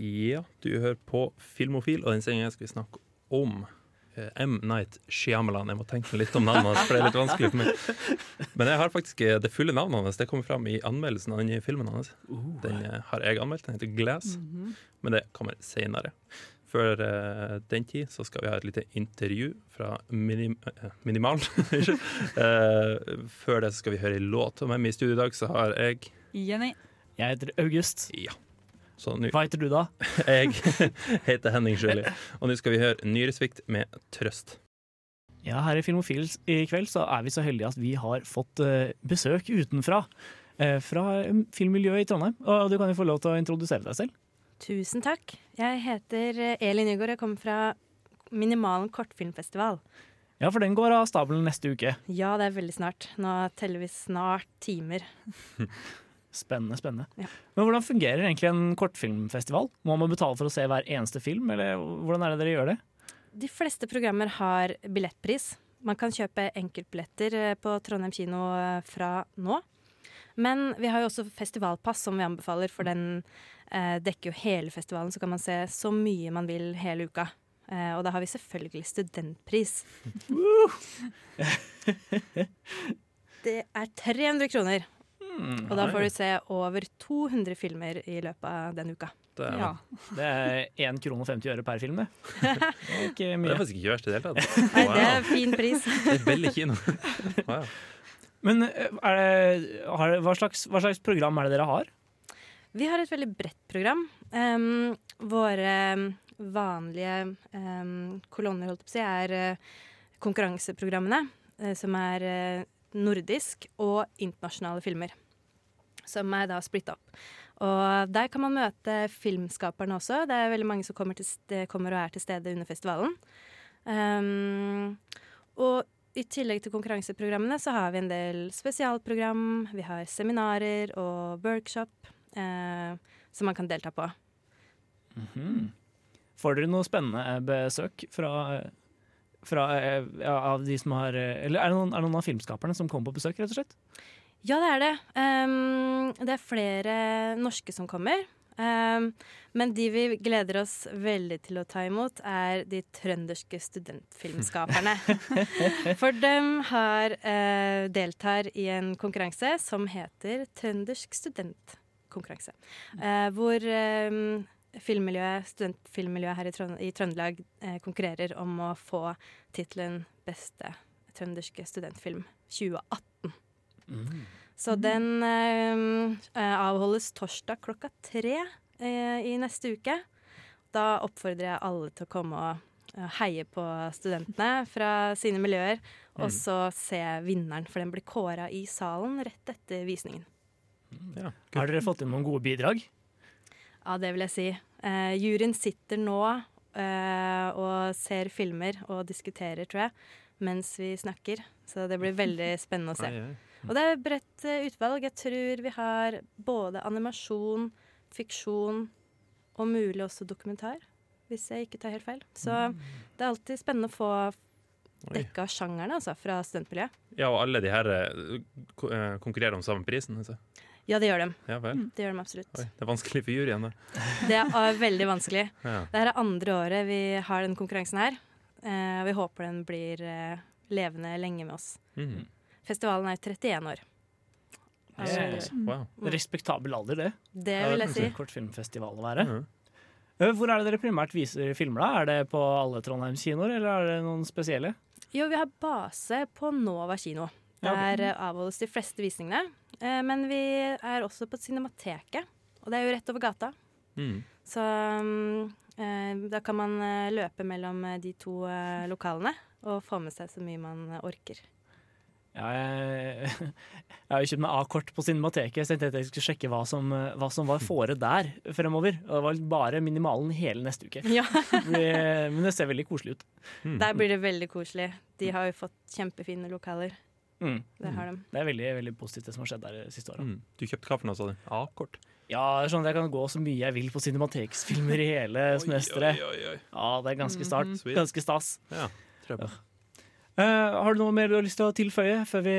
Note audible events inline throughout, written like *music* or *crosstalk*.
Ja, du hører på Filmofil, og den sendinga skal vi snakke om eh, M. Night Shyamalan. Jeg må tenke meg litt om navnet hans, for det er litt vanskelig for meg. Men jeg har faktisk eh, det fulle navnet hans. Det kommer fram i anmeldelsen av den nye filmen hans. Den eh, har jeg anmeldt. Den heter Glass, men det kommer senere. Før den tid så skal vi ha et lite intervju fra minim, Minimal. *laughs* Eh, før det så skal vi høre en låt. Og med meg i studio i dag så har jeg Jenny. Jeg heter August. Ja. Hva heter du da? *laughs* jeg *laughs* heter Henning Sjøli, og nå skal vi høre Nyresvikt med Trøst. Ja, her i Filmofil i kveld så er vi så heldige at vi har fått eh, besøk utenfra. eh, fra eh, filmmiljøet i Trondheim. Og du kan jo få lov til å introdusere deg selv. Tusen takk. Jeg heter eh, Elin Nygaard. Jeg kommer fra Minimalen kortfilmfestival. Ja, for den går av stabelen neste uke. Ja, det er veldig snart. Nå teller vi snart timer. *laughs* Spennende, spennende. Ja. Men hvordan fungerer egentlig en kortfilmfestival? Må man betale for å se hver eneste film, eller hvordan er det dere gjør det? De fleste programmer har billettpris. Man kan kjøpe enkeltbilletter eh, på Trondheim kino eh, fra nå. Men vi har jo også festivalpass som vi anbefaler, for den eh, dekker jo hele festivalen. Så kan man se så mye man vil hele uka. Eh, og da har vi selvfølgelig studentpris. Det er 300 kroner. Hmm, Og da får du se over 200 filmer i løpet av den uka. Det er, Ja. Det er 1 krone og 50 øre per film, *laughs* det. Er ikke det er faktisk ikke verst i det hele tatt. Nei, det er fin pris. *laughs* Det er veldig kino. *laughs* Wow. Men eh, er det, har, hva, slags, hva slags program er det dere har? Vi har et veldig bredt program. Um, våre vanlige um, kolonner holdt på å si, er uh, konkurranseprogrammene, uh, som er uh, nordisk og internasjonale filmer. Som er da splitta opp. Og der kan man møte filmskaperne også. Det er veldig mange som kommer, til kommer og er til stede under festivalen. Um, og i tillegg til konkurranseprogrammene så har vi en del spesialprogram. Vi har seminarer og workshop eh, som man kan delta på. Mhm. Får dere noe spennende besøk fra, fra eh, ja, av de som har eh, Eller er det, noen, er det noen av filmskaperne som kommer på besøk, rett og slett? Ja, det er det. Um, det er flere norske som kommer. Um, men de vi gleder oss veldig til å ta imot, er de trønderske studentfilmskaperne. *laughs* For dem har uh, deltar i en konkurranse som heter Trøndersk studentkonkurranse. Uh, hvor um, filmmiljøet, studentfilmmiljøet her i, Trønd i Trøndelag uh, konkurrerer om å få tittelen Beste trønderske studentfilm 2018. Så den eh, eh, avholdes torsdag klokka tre eh, i neste uke. Da oppfordrer jeg alle til å komme og eh, heie på studentene fra sine miljøer. Og så se vinneren, for den blir kåra i salen rett etter visningen. Ja, Har dere fått inn noen gode bidrag? Ja, det vil jeg si. Eh, juryen sitter nå eh, og ser filmer og diskuterer, tror jeg, mens vi snakker. Så det blir veldig *laughs* spennende å se. Ai, oi. Og det er et bredt eh, utvalg. Jeg tror vi har både animasjon, fiksjon og mulig også dokumentar, hvis jeg ikke tar helt feil. Så det er alltid spennende å få dekka sjangerne altså, fra studentmiljøet. Ja, og alle de her eh, eh, konkurrerer om samme prisen. Altså. Ja, det gjør de. Ja vel. Det gjør de absolutt. Oi, det er vanskelig for juryen, da. *laughs* Det er veldig vanskelig. Ja. Det er andre året vi har den konkurransen her. Og vi håper den blir levende lenge med oss. Mhm. Festivalen er 31 år. Det er Wow. respektabel alder, det. Det vil jeg si. si. Kortfilmfestival å være. Mhm. Eh, Hvor er det dere primært viser filmer, da? Er det på alle Trondheims kinoer, eller er det noen spesielle? Jo, vi har base på Nova kino. Ja. Der eh, avholdes de fleste visningene. Eh, men vi er også på Cinemateket, og det er jo rett over gata. Mm. Så mm, eh, da kan man løpe mellom de to lokalene og få med seg så mye man orker. Ja, jeg, *laughs* jeg har jo kjøpt meg A-kort på Cinemateket, så jeg tenkte jeg skulle sjekke hva som, hva som var fore der fremover. Og det var bare minimalen hele neste uke. Ja, *laughs* Det- Men det ser veldig koselig ut. der blir det veldig koselig. De har jo fått kjempefine lokaler. Mm. Det har de. Det er veldig, veldig positivt det som har skjedd der de siste åra. Mm. Du kjøpte hva for noe, sa du? A-kort? Ja, det er sånn at jeg kan gå så mye jeg vil på Cinemateksfilmer i hele semesteret. Ja, det er ganske start. Sweet. Ganske stas. Ja, tror jeg på. Eh, har du noe mer du har lyst til å tilføye før vi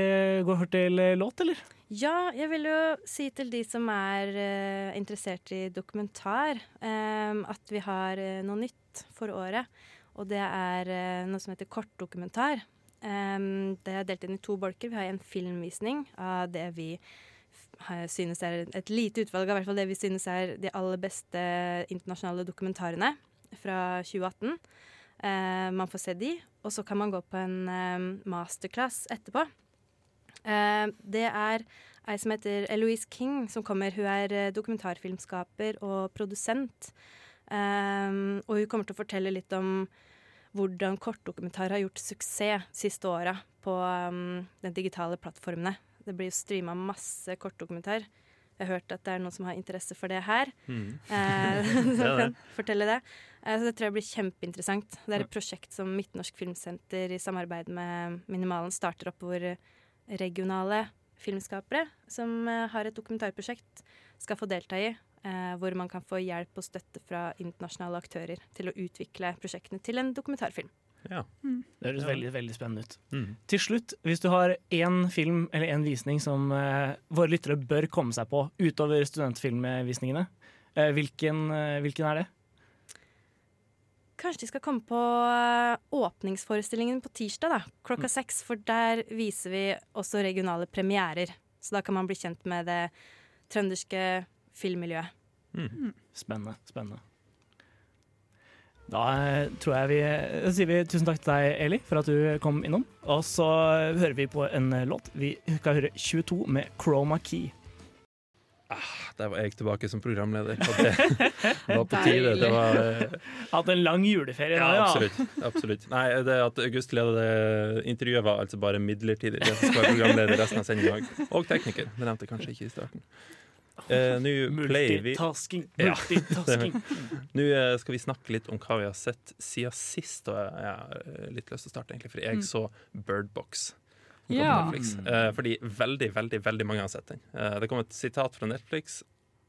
går til eh, låt, eller? Ja, jeg vil jo si til de som er uh, interessert i dokumentar, um, at vi har uh, noe nytt for året. Og det er uh, noe som heter kortdokumentar. Um, det er delt inn i to bolker. Vi har en filmvisning av det vi synes er et lite utvalg av hvert fall det vi synes er de aller beste internasjonale dokumentarene fra 2018. Eh, man får se de, og så kan man gå på en eh, masterclass etterpå. Eh, det er ei som heter Eloise King, som kommer. Hun er eh, dokumentarfilmskaper og produsent. Um, og hun kommer til å fortelle litt om hvordan kortdokumentar har gjort suksess siste åra på um, de digitale plattformene. Det blir jo streama masse kortdokumentar. Jeg har hørt at det er noen som har interesse for det her. Mm. *laughs* Eh, *laughs* kan *laughs* fortelle det. Eh, så det tror jeg blir kjempeinteressant. Det er et prosjekt som Midtnorsk Filmsenter i samarbeid med Minimalen starter opp, hvor regionale filmskapere som eh, har et dokumentarprosjekt, skal få delta i. eh, hvor man kan få hjelp og støtte fra internasjonale aktører til å utvikle prosjektene til en dokumentarfilm. Ja. Det høres Ja. veldig veldig spennende ut. Mm. Til slutt, hvis du har én film eller én visning som eh, våre lyttere bør komme seg på utover studentfilmvisningene, eh, hvilken, eh, hvilken er det? Kanskje de skal komme på eh, åpningsforestillingen på tirsdag, da, klokka seks. For der viser vi også regionale premierer. Så da kan man bli kjent med det trønderske filmmiljøet. Spennende. spennende. Da eh, tror jeg vi da sier vi tusen takk til deg, Eli, for at du kom innom. Og så hører vi på en eh, låt. Vi skal høre 22 med Chroma Key. Der var jeg tilbake som programleder. Og det var på tide. Det var eh, Hatt en lang juleferie Ja, nå, ja. absolutt. absolutt. Nei, det at August ledet det intervjuet, var altså bare midlertidig. Jeg skal være programleder resten av sendinga. Og tekniker. Det nevnte jeg kanskje ikke i starten. Eh, Nå pleier vi Multitasking. Ja, Multitasking. *laughs* Nå uh, skal vi snakke litt om hva vi har sett siden sist. Og jeg har eh, litt lyst til å starte, egentlig, for jeg så Birdbox. på Ja. Netflix. Eh, fordi veldig, veldig veldig mange har sett den. Eh, det kom et sitat fra Netflix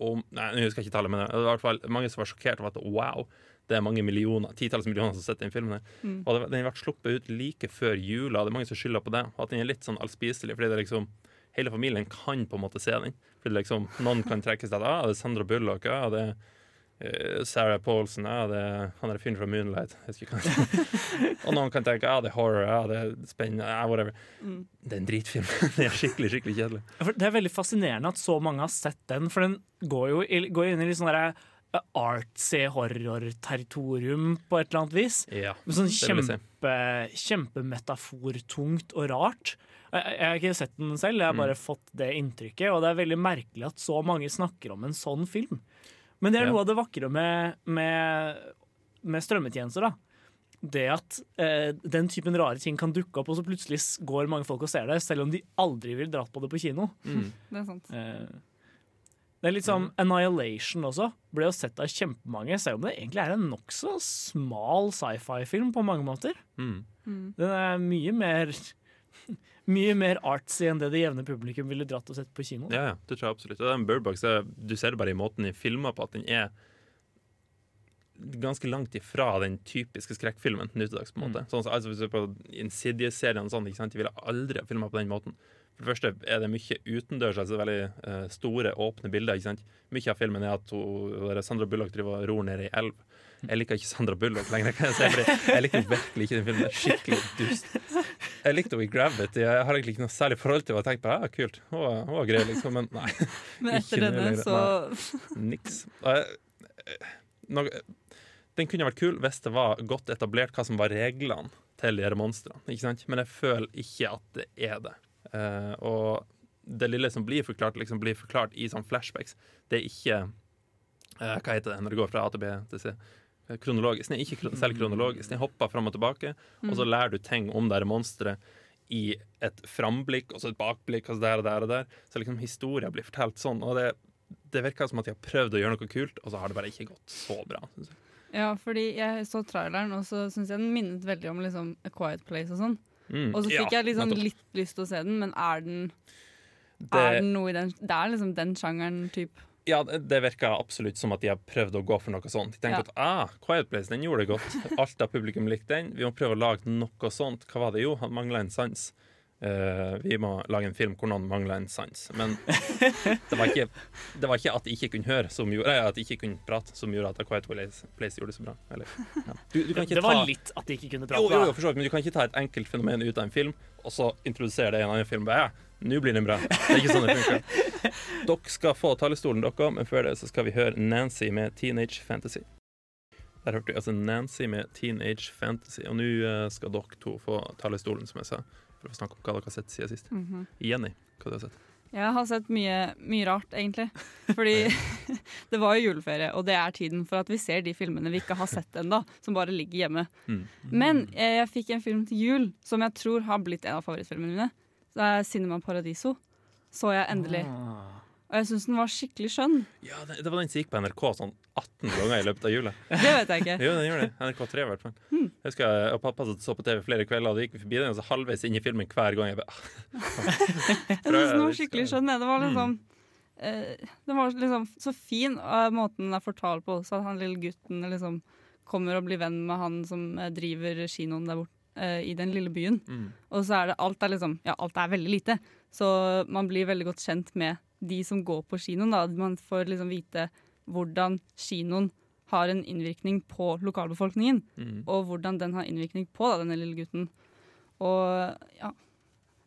om Nei, jeg husker ikke tallet, men det var i hvert fall mange som var sjokkert over at wow, det er mange millioner, titalls millioner som har sett den filmen. Mm. Og det, den ble sluppet ut like før jula, og det er mange som skylder på det. Og at den er litt sånn allspiselig, fordi det er liksom hele familien kan på en måte se den. For liksom, Noen kan trekke seg til ah, det er Sandra Bullock, ah, det er eh, Sarah Paulson, ja, det er han er fyren fra Moonlight. *laughs* Og noen kan tenke ja, det er horror, ja, det er spennende, ja, whatever. Mm. Det er en dritfilm. *laughs* det er skikkelig, skikkelig kjedelig. For Det er veldig fascinerende at så mange har sett den, for den går jo i- går inn i litt sånn derre artsy horror-territorium på et eller annet vis. Ja, Men sånn kjempe, kjempemetafortungt og rart. Jeg, jeg har ikke sett den selv, jeg har Mm. bare fått det inntrykket. Og det er veldig merkelig at så mange snakker om en sånn film. Men det er Ja. noe av det vakre med, med, med strømmetjenester. da. Det at eh, den typen rare ting kan dukke opp, og så plutselig går mange folk og ser det, selv om de aldri ville dratt på det på kino. Mm. Det er sant. Eh, det er litt som Annihilation også. Ble jo sett av kjempemange, selv om det egentlig er en nokså smal sci-fi-film på mange måter. Mm. Mm. Den er mye mer *laughs* Mye mer artsy enn det det jevne publikum ville dratt og sett på kino. Ja, ja, det tror jeg absolutt. Og den Birdbox, du ser det bare i måten de filmer på, at den er ganske langt ifra den typiske skrekkfilmen nå til dags. på en måte. Sånn, altså, hvis du ser på Insidious-serien sånn, de ville aldri filma på den måten. For det første er det mye utendørs, altså veldig eh, store, åpne bilder. ikke sant? Mye av filmen er at hun, Sandra Bullock driver og ror ned i elv. Jeg liker ikke Sandra Bullock lenger. kan jeg si, Jeg liker virkelig ikke den filmen. Skikkelig dust. Jeg likte henne i Gravity. Jeg har egentlig ikke noe særlig forhold til henne. Jeg tenkte på, ja, kult, hun var, hun var grei, liksom. Men nei. *laughs* Men etter nå denne, så Niks. Eh, eh, den kunne vært kul hvis det var godt etablert hva som var reglene til de monstrene. Men jeg føler ikke at det er det. Eh, og det lille som blir forklart, liksom blir forklart i sånn flashbacks. Det er ikke uh, Hva heter det når det går fra A til B til C? Eh, Kronologisk. Er ikke kron selv kronologisk. Den hopper fram og tilbake, og så lærer du ting om det monsteret i et framblikk og så et bakblikk, og så der og der og der. Så liksom historien blir fortalt sånn. Og det, det virker som at de har prøvd å gjøre noe kult, og så har det bare ikke gått så bra. Synes jeg. Ja, fordi jeg så traileren, og så syns jeg den minnet veldig om liksom A Quiet Place og sånn. Mm, Og så fikk ja, jeg liksom litt lyst til å se den, men er den, Det- er den noe i den Det er liksom den sjangeren, type? Ja, det virker absolutt som at de har prøvd å gå for noe sånt. De tenker Ja. at ah, Quiet Place den gjorde det godt. Alt av publikum likte den. Vi må prøve å lage noe sånt. Hva var det? Jo, han mangla en sans. Eh, vi må lage en film hvor noen mangler en sans. Men *laughs* det var, ikke, det var ikke at de ikke kunne høre som gjorde, nei, at de ikke kunne prate som gjorde at A Quiet Place, Place gjorde det så bra. Eller, ja. du, du kan ikke Det var ta, litt at de ikke kunne prate. jo, jo, jo, for så vidt, men du kan ikke ta et enkelt fenomen ut av en film og så introdusere det i en annen film. Bare, ja, nå blir den bra. Det er ikke sånn det funker. *laughs* Dere skal få talerstolen, dere, men før det så skal vi høre Nancy med Teenage Fantasy. Der hørte vi altså Nancy med Teenage Fantasy. Og nå eh, skal dere to få talerstolen, som jeg sa, for å snakke om hva dere har sett siden sist. Mhm. Jenny, hva har du sett? Jeg har sett mye, mye rart, egentlig. *laughs* Fordi *laughs* det var jo juleferie, og det er tiden for at vi ser de filmene vi ikke har sett ennå, som bare ligger hjemme. Mm. Men jeg, jeg fikk en film til jul som jeg tror har blitt en av favorittfilmene mine. Det er Cinema Paradiso. Så jeg endelig. Ah. Og jeg syns den var skikkelig skjønn. Ja, det, det var den som gikk på NRK sånn 18 ganger i løpet av jula. *laughs* Det vet jeg ikke. Jo, den gjorde det. NRK3 i hvert fall. Hmm. Jeg husker jeg og pappa så på TV flere kvelder, og det gikk vi forbi den, og så halvveis inn i filmen hver gang. Jeg bare, *laughs* Jeg synes den var skikkelig skjønn. Det var liksom eh, Den var liksom så fin, og måten den er fortalt på også. At han lille gutten liksom kommer og blir venn med han som eh, driver kinoen der borte. eh, I den lille byen. mm. Og så er det alt er liksom Ja, alt er veldig lite. Så man blir veldig godt kjent med de som går på kinoen. Da. Man får liksom vite hvordan kinoen har en innvirkning på lokalbefolkningen. Mm. Og hvordan den har innvirkning på da, denne lille gutten. Og ja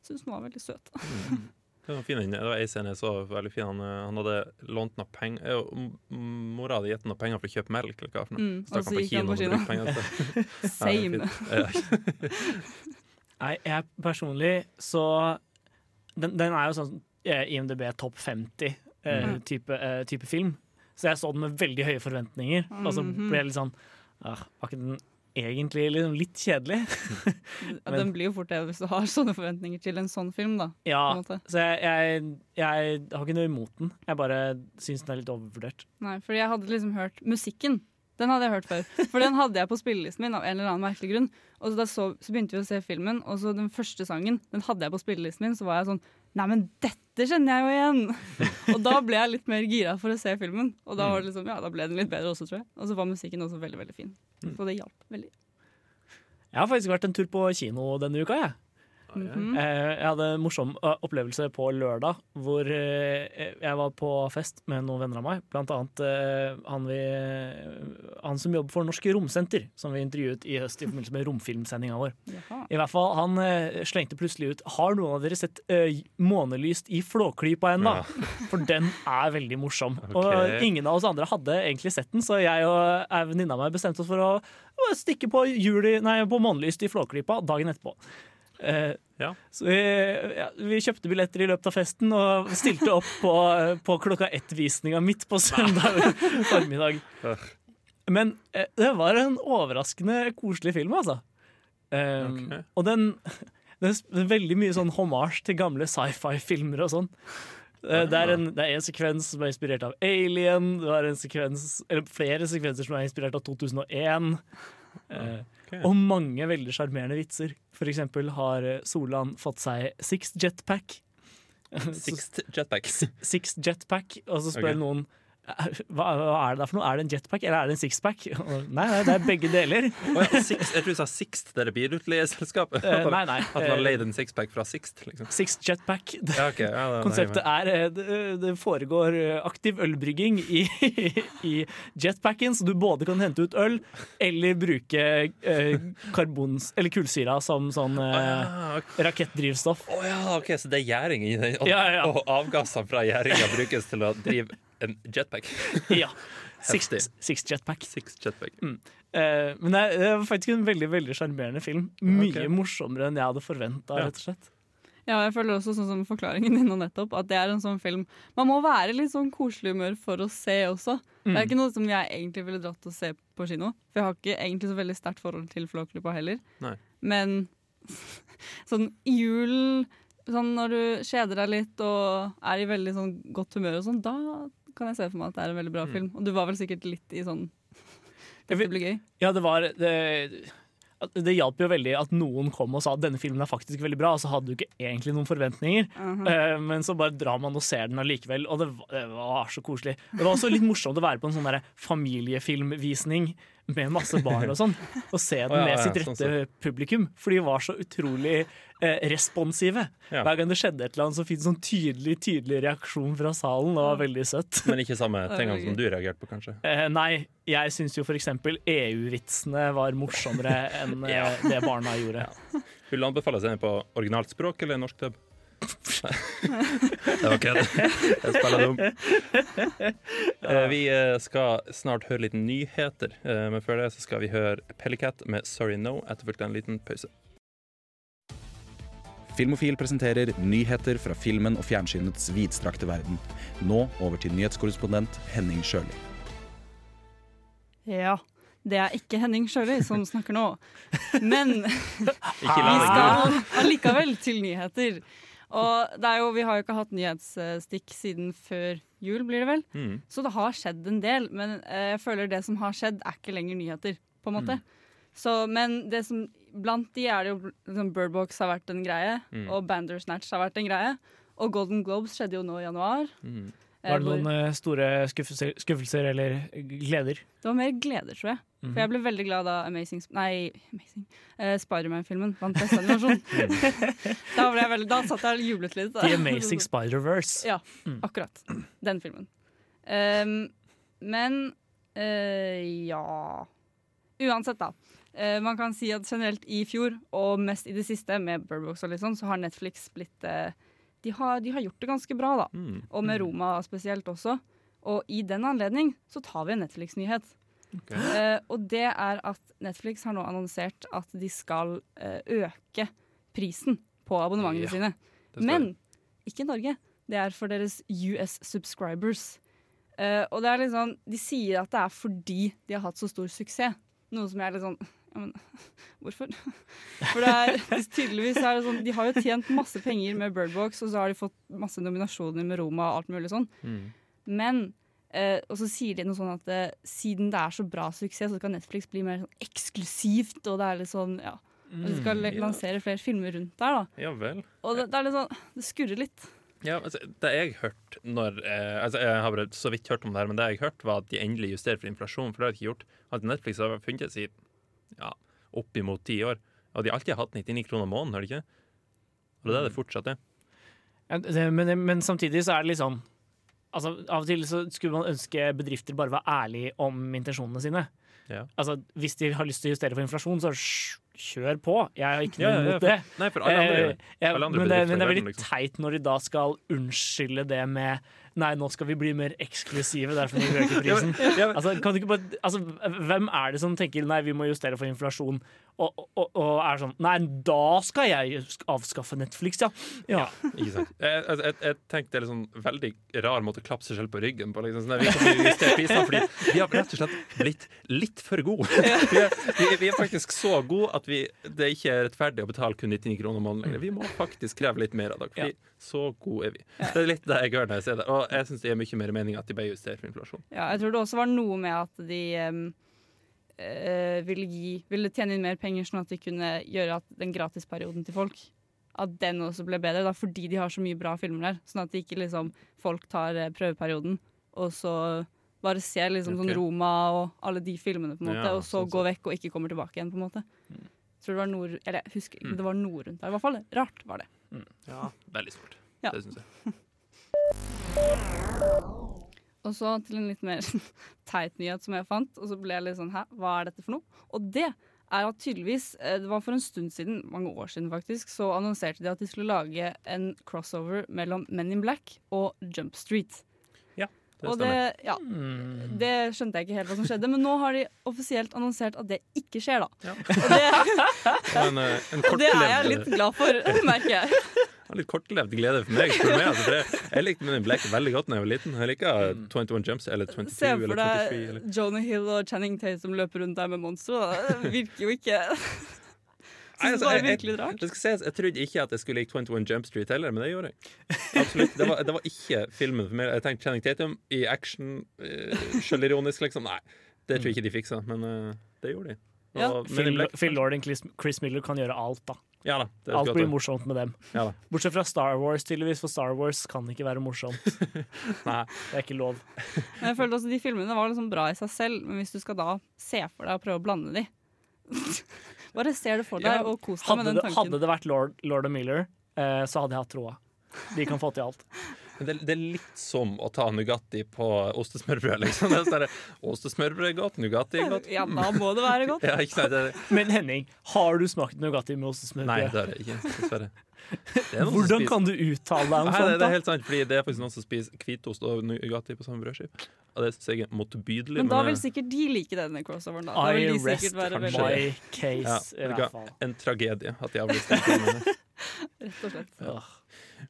Syns den var veldig søt. *laughs* Det var fin, det var ei scene jeg så veldig fin. Han, eh, han hadde lånt noe penger eh, Mora hadde gitt noe penger for å kjøpe melk. Eller hva for noe. Mm, Så stakk han på kino og brukte penger til *laughs* Same. det er fint. Ja. Nei, jeg personlig så Den, den er jo sånn IMDb topp 50 eh, type, eh, film. Så jeg så den med veldig høye forventninger, og så Mhm. ble jeg litt sånn ah, Var ikke den egentlig liksom litt kjedelig? *laughs* Ja, den blir jo fort det hvis du har sånne forventninger til en sånn film. da Ja, så jeg, jeg, jeg har ikke noe imot den. Jeg bare syns den er litt overvurdert. Nei, fordi jeg hadde liksom hørt musikken. Den hadde jeg hørt før. For den hadde jeg på spillelisten min av en eller annen merkelig grunn. Og så, så, så begynte vi å se filmen, og så den første sangen Den hadde jeg på spillelisten min. Så var jeg sånn Nei, men dette kjenner jeg jo igjen! *laughs* og da ble jeg litt mer gira for å se filmen. Og da, var det liksom, ja, da ble den litt bedre også, tror jeg. Og så var musikken også veldig, veldig fin. Så det hjalp veldig. Jeg har faktisk vært en tur på kino denne uka, jeg. Mhm. Eh, Jeg hadde en morsom eh, opplevelse på lørdag, hvor eh, jeg var på fest med noen venner av meg. Blant annet han, vi, han som jobber for Norsk Romsenter, som vi intervjuet i høst i forbindelse med romfilmsendinga vår. Jaha. I hvert fall, Han slengte plutselig ut Har noen av dere sett Månelyst i Flåklypa ennå? *laughs* For den er veldig morsom. Okay. Og ingen av oss andre hadde egentlig sett den, så jeg og ei venninne av meg bestemte oss for å stikke på, juli, nei, på Månelyst i Flåklypa dagen etterpå. Eh, Ja. Så vi, ja, vi kjøpte billetter i løpet av festen og stilte opp på, på klokka ett-visninga midt på søndag *laughs* formiddag. Men eh, det var en overraskende koselig film, altså. Eh, okay. Og den det er veldig mye sånn hommage til gamle sci-fi-filmer og sånn. Eh, Det er, en, det er en sekvens som er inspirert av Alien. Det er en sekvens, eller flere sekvenser som er inspirert av 2001. Eh, Ok. Og mange veldig sjarmerende vitser. For eksempel har eh, Solan fått seg Six Jetpack. *laughs* Sixth jetpack. Six Jetpack, og så spør okay. noen "Eh, *laughs* hva, er det der for noe? Er det en jetpack eller er det en sixpack? *laughs* Nei, nei, det er begge deler. *laughs* Oh, ja, six, jeg tror du sa Sixt, det bilutleieselskapet. Uh, nei, nei. At man har Eh, leid en sixpack fra Sixt, liksom. Sixt Jetpack. Ja, okay. Ja, det, da Konseptet er eh, det, det foregår eh, aktiv ølbrygging i, i jetpacken, så du både kan hente ut øl eller bruke eh, karbons, eller kullsyra som sånn eh, rakettdrivstoff. Å ja, ok, så det er gjæring i den. Og, Ja, ja. og avgassene fra gjæringa brukes til å drive en jetpack. *laughs* Ja. Six, six Jetpack. Six jetpack. Eh, men det var det faktisk en veldig veldig sjarmerende film. Mye okay. morsommere enn jeg hadde forventa, Ja. Ja, jeg føler også sånn som forklaringen din nå nettopp, at det er en sånn film Man må være litt sånn koselig humør for å se også. Det Mm. er ikke noe som jeg egentlig ville dratt og se på kino. For jeg har ikke egentlig så veldig sterkt forhold til Flåklypa heller. Nei. Men *laughs* sånn i julen, sånn når du kjeder deg litt og er i veldig sånn godt humør og sånn, da kan jeg se for meg at det er en veldig bra Mm. film. Og du var vel sikkert litt i sånn Dette blir gøy. Ja, det var det, det hjalp jo veldig at noen kom og sa at denne filmen er faktisk veldig bra, og så hadde du ikke egentlig noen forventninger. Mhm. Eh, Men så bare drar man og ser den allikevel, og det var, det var så koselig. Det var også litt morsomt å være på en sånn familiefilmvisning med masse barn og sånn, og se den med ja, sitt sånn rette publikum. For de var så utrolig eh, responsive. Ja. Hver gang det skjedde et eller annet, så fikk du sånn tydelig tydelig reaksjon fra salen. Det var veldig søtt. Men ikke samme tingene som du reagerte på, kanskje. Eh, nei, jeg syns jo f.eks. EU-vitsene var morsommere enn eh, det barna gjorde. Vil du anbefale seg på originalt språk eller norsk dub? Det var kødd. Jeg spiller dum. Eh, Vi eh, skal snart høre litt nyheter, eh, men før det så skal vi høre Pellicat med 'Sorry No', etterfulgt av en liten pause. Filmofil presenterer nyheter fra filmen og fjernsynets vidstrakte verden. Nå over til nyhetskorrespondent Henning Sjøli. Ja. Det er ikke Henning Sjøli som snakker nå. Men vi skal allikevel til nyheter. Og det er jo, vi har jo ikke hatt nyhetsstikk siden før jul, blir det vel. Mm. Så det har skjedd en del, men eh, jeg føler det som har skjedd, er ikke lenger nyheter, på en måte. Så, men det som, blant de er det jo liksom, Birdbox har vært en greie, Mm. og Bandersnatch har vært en greie. Og Golden Globes skjedde jo nå i januar. Mm. Eh, Var det noen eh, store skuffelser, skuffelser eller gleder? Det var mer gleder, tror jeg. Mhm. For jeg ble veldig glad da Amazing, nei, Amazing uh, Spiderman-filmen vant beste animasjon. *laughs* *laughs* da, ble jeg veldig, da satt jeg og jublet litt. The Amazing Spider-Verse. Ja, Mm. akkurat. Den filmen. Um, men uh, ja Uansett, da. Uh, man kan si at generelt i fjor, og mest i det siste, med Burbox og litt sånn, så har Netflix blitt eh, de, har, de har gjort det ganske bra, da. Mm. Og med Roma spesielt også. Og i den anledning så tar vi en Netflix-nyhet. Okay. Eh, og det er at Netflix har nå annonsert at de skal eh, øke prisen på abonnementene Ja, sine. Men ikke i Norge. Det er for deres US subscribers. Eh, og det er sånn, De sier at det er fordi de har hatt så stor suksess. Noe som jeg er litt sånn ja, men *laughs* hvorfor? *laughs* For det er, tydeligvis er det sånn De har jo tjent masse penger med Birdbox, og så har de fått masse nominasjoner med Roma og alt mulig sånn. Mm. Men eh, Og så sier de noe sånn at eh, siden det er så bra suksess, så skal Netflix bli mer sånn eksklusivt, og det er litt sånn Ja. Og de skal ja. lansere flere filmer rundt der, da. Ja vel. Og det, det er litt sånn Det skurrer litt. Ja, altså, det jeg hørte når eh, altså, Jeg har bare så vidt hørt om det her, men det jeg hørte var at de endelig justerer for inflasjon. For det har de ikke gjort. At Netflix har funnet i ja, oppimot ti år. Og de har alltid hatt 99 kroner måneden, har de ikke? Og det er det det fortsatt er. Men, men samtidig så er det litt sånn altså, Av og til så skulle man ønske bedrifter bare var ærlige om intensjonene sine. Ja. Altså, Hvis de har lyst til å justere for inflasjon, så kjør på. Jeg har ikke noe ja, ja, imot det. Nei, for alle andre. Eh, Alle andre men, det, men det er veldig liksom. teit når de da skal unnskylde det med Nei, nå skal vi bli mer eksklusive, derfor må vi øke prisen. Altså, kan du ikke bare, altså, hvem er det som tenker nei, vi må justere for inflasjon, og, og, og er sånn Nei, da skal jeg avskaffe Netflix, ja. ja. Ikke sant? Jeg, altså, jeg, jeg tenkte det er sånn veldig rar måte å klappe seg selv på ryggen på. Liksom. Sånn, vi kan justere prisene fordi vi har rett og slett blitt litt for gode. *laughs* Vi er, vi, vi er faktisk så gode at vi, det ikke er rettferdig å betale kun 99 kroner måneden lenger. Vi må faktisk kreve litt mer av dere, fordi så gode er vi. Det er litt det jeg hører når jeg ser det. Og jeg syns det gir mye mer mening at de ble justert for inflasjon. Ja, jeg tror det også var noe med at de um, eh, ville, gi, ville tjene inn mer penger, sånn at de kunne gjøre at den gratisperioden til folk At den også ble bedre, da, fordi de har så mye bra filmer der. Sånn at de ikke liksom, folk tar eh, prøveperioden, og så bare ser liksom okay. sånn Roma og alle de filmene, på en måte, Ja, og så sånn går vekk og ikke kommer tilbake igjen. på en måte. Mm. tror det var noe, eller jeg husker ikke, Mm. det var noe rundt der. I hvert fall rart var det. Ja, Veldig smart. Ja. Det syns jeg. *laughs* Og så til en litt mer *laughs* teit nyhet som jeg fant, og så ble jeg litt sånn hæ, hva er dette for noe? Og det er at tydeligvis, eh, det var for en stund siden, mange år siden faktisk, så annonserte de at de skulle lage en crossover mellom Men in Black og Jump Street. Det og det, ja, Mm. det skjønte jeg ikke helt hva som skjedde, men nå har de offisielt annonsert at det ikke skjer, da. Ja. Og det, *laughs* Men, eh, en og det er jeg litt glad for, *laughs* merker jeg. en litt kortlevd glede for meg. For meg altså, for jeg, jeg likte min in Black veldig godt da jeg var liten. Jeg liker 21 Jumps eller 22 Se for eller 23. Eller. deg Jonah Hill og Channing Tatum løper rundt der med monstre. Det virker jo ikke Nei, altså, det var jeg- jeg- virkelig rart. Det skal sies, Jeg trodde ikke at jeg skulle like 21 Jump Street heller, men det gjorde jeg. Absolutt. Det var, det var ikke filmen for meg. Jeg tenkte Channing Tatum i action, uh, sjølironisk, liksom. Nei, det tror jeg ikke de fiksa, men eh, det gjorde de. Og ja. Phil, Phil Lord og Chris, Chris Miller kan gjøre alt, da. Ja da. Det er Alt blir morsomt med dem. Ja da. Bortsett fra Star Wars, tydeligvis, for Star Wars kan ikke være morsomt. *laughs* Nei. Det er ikke lov. Men jeg følte også De filmene var liksom bra i seg selv, men hvis du skal da se for deg å prøve å blande de Bare ser det for deg Ja, og kos deg med den tanken. hadde det vært Lord, Lord Miller, eh, så hadde jeg hatt troa. De kan få til alt. Men det, det er litt som å ta Nugatti på ostesmørbrød, liksom. Det er sånn Ostesmørbrød er godt, Nugatti er godt. Ja, da må det være godt. *laughs* Ja, ikke sant? Det, Men Henning, har du smakt Nugatti med nei, ostesmørbrød? det har jeg ikke, dessverre. Det er Hvordan kan du uttale deg om Nei, da? sånt? det er helt sant, fordi det er faktisk noen som spiser hvitost og Nugatti på samme brødskive. Og det syns jeg er motbydelig. Men da vil sikkert de like denne crossoveren. Da. da I rest my case, Ja, i hvert fall. en tragedie at de avlyste den. *laughs* Rett og slett. Åh.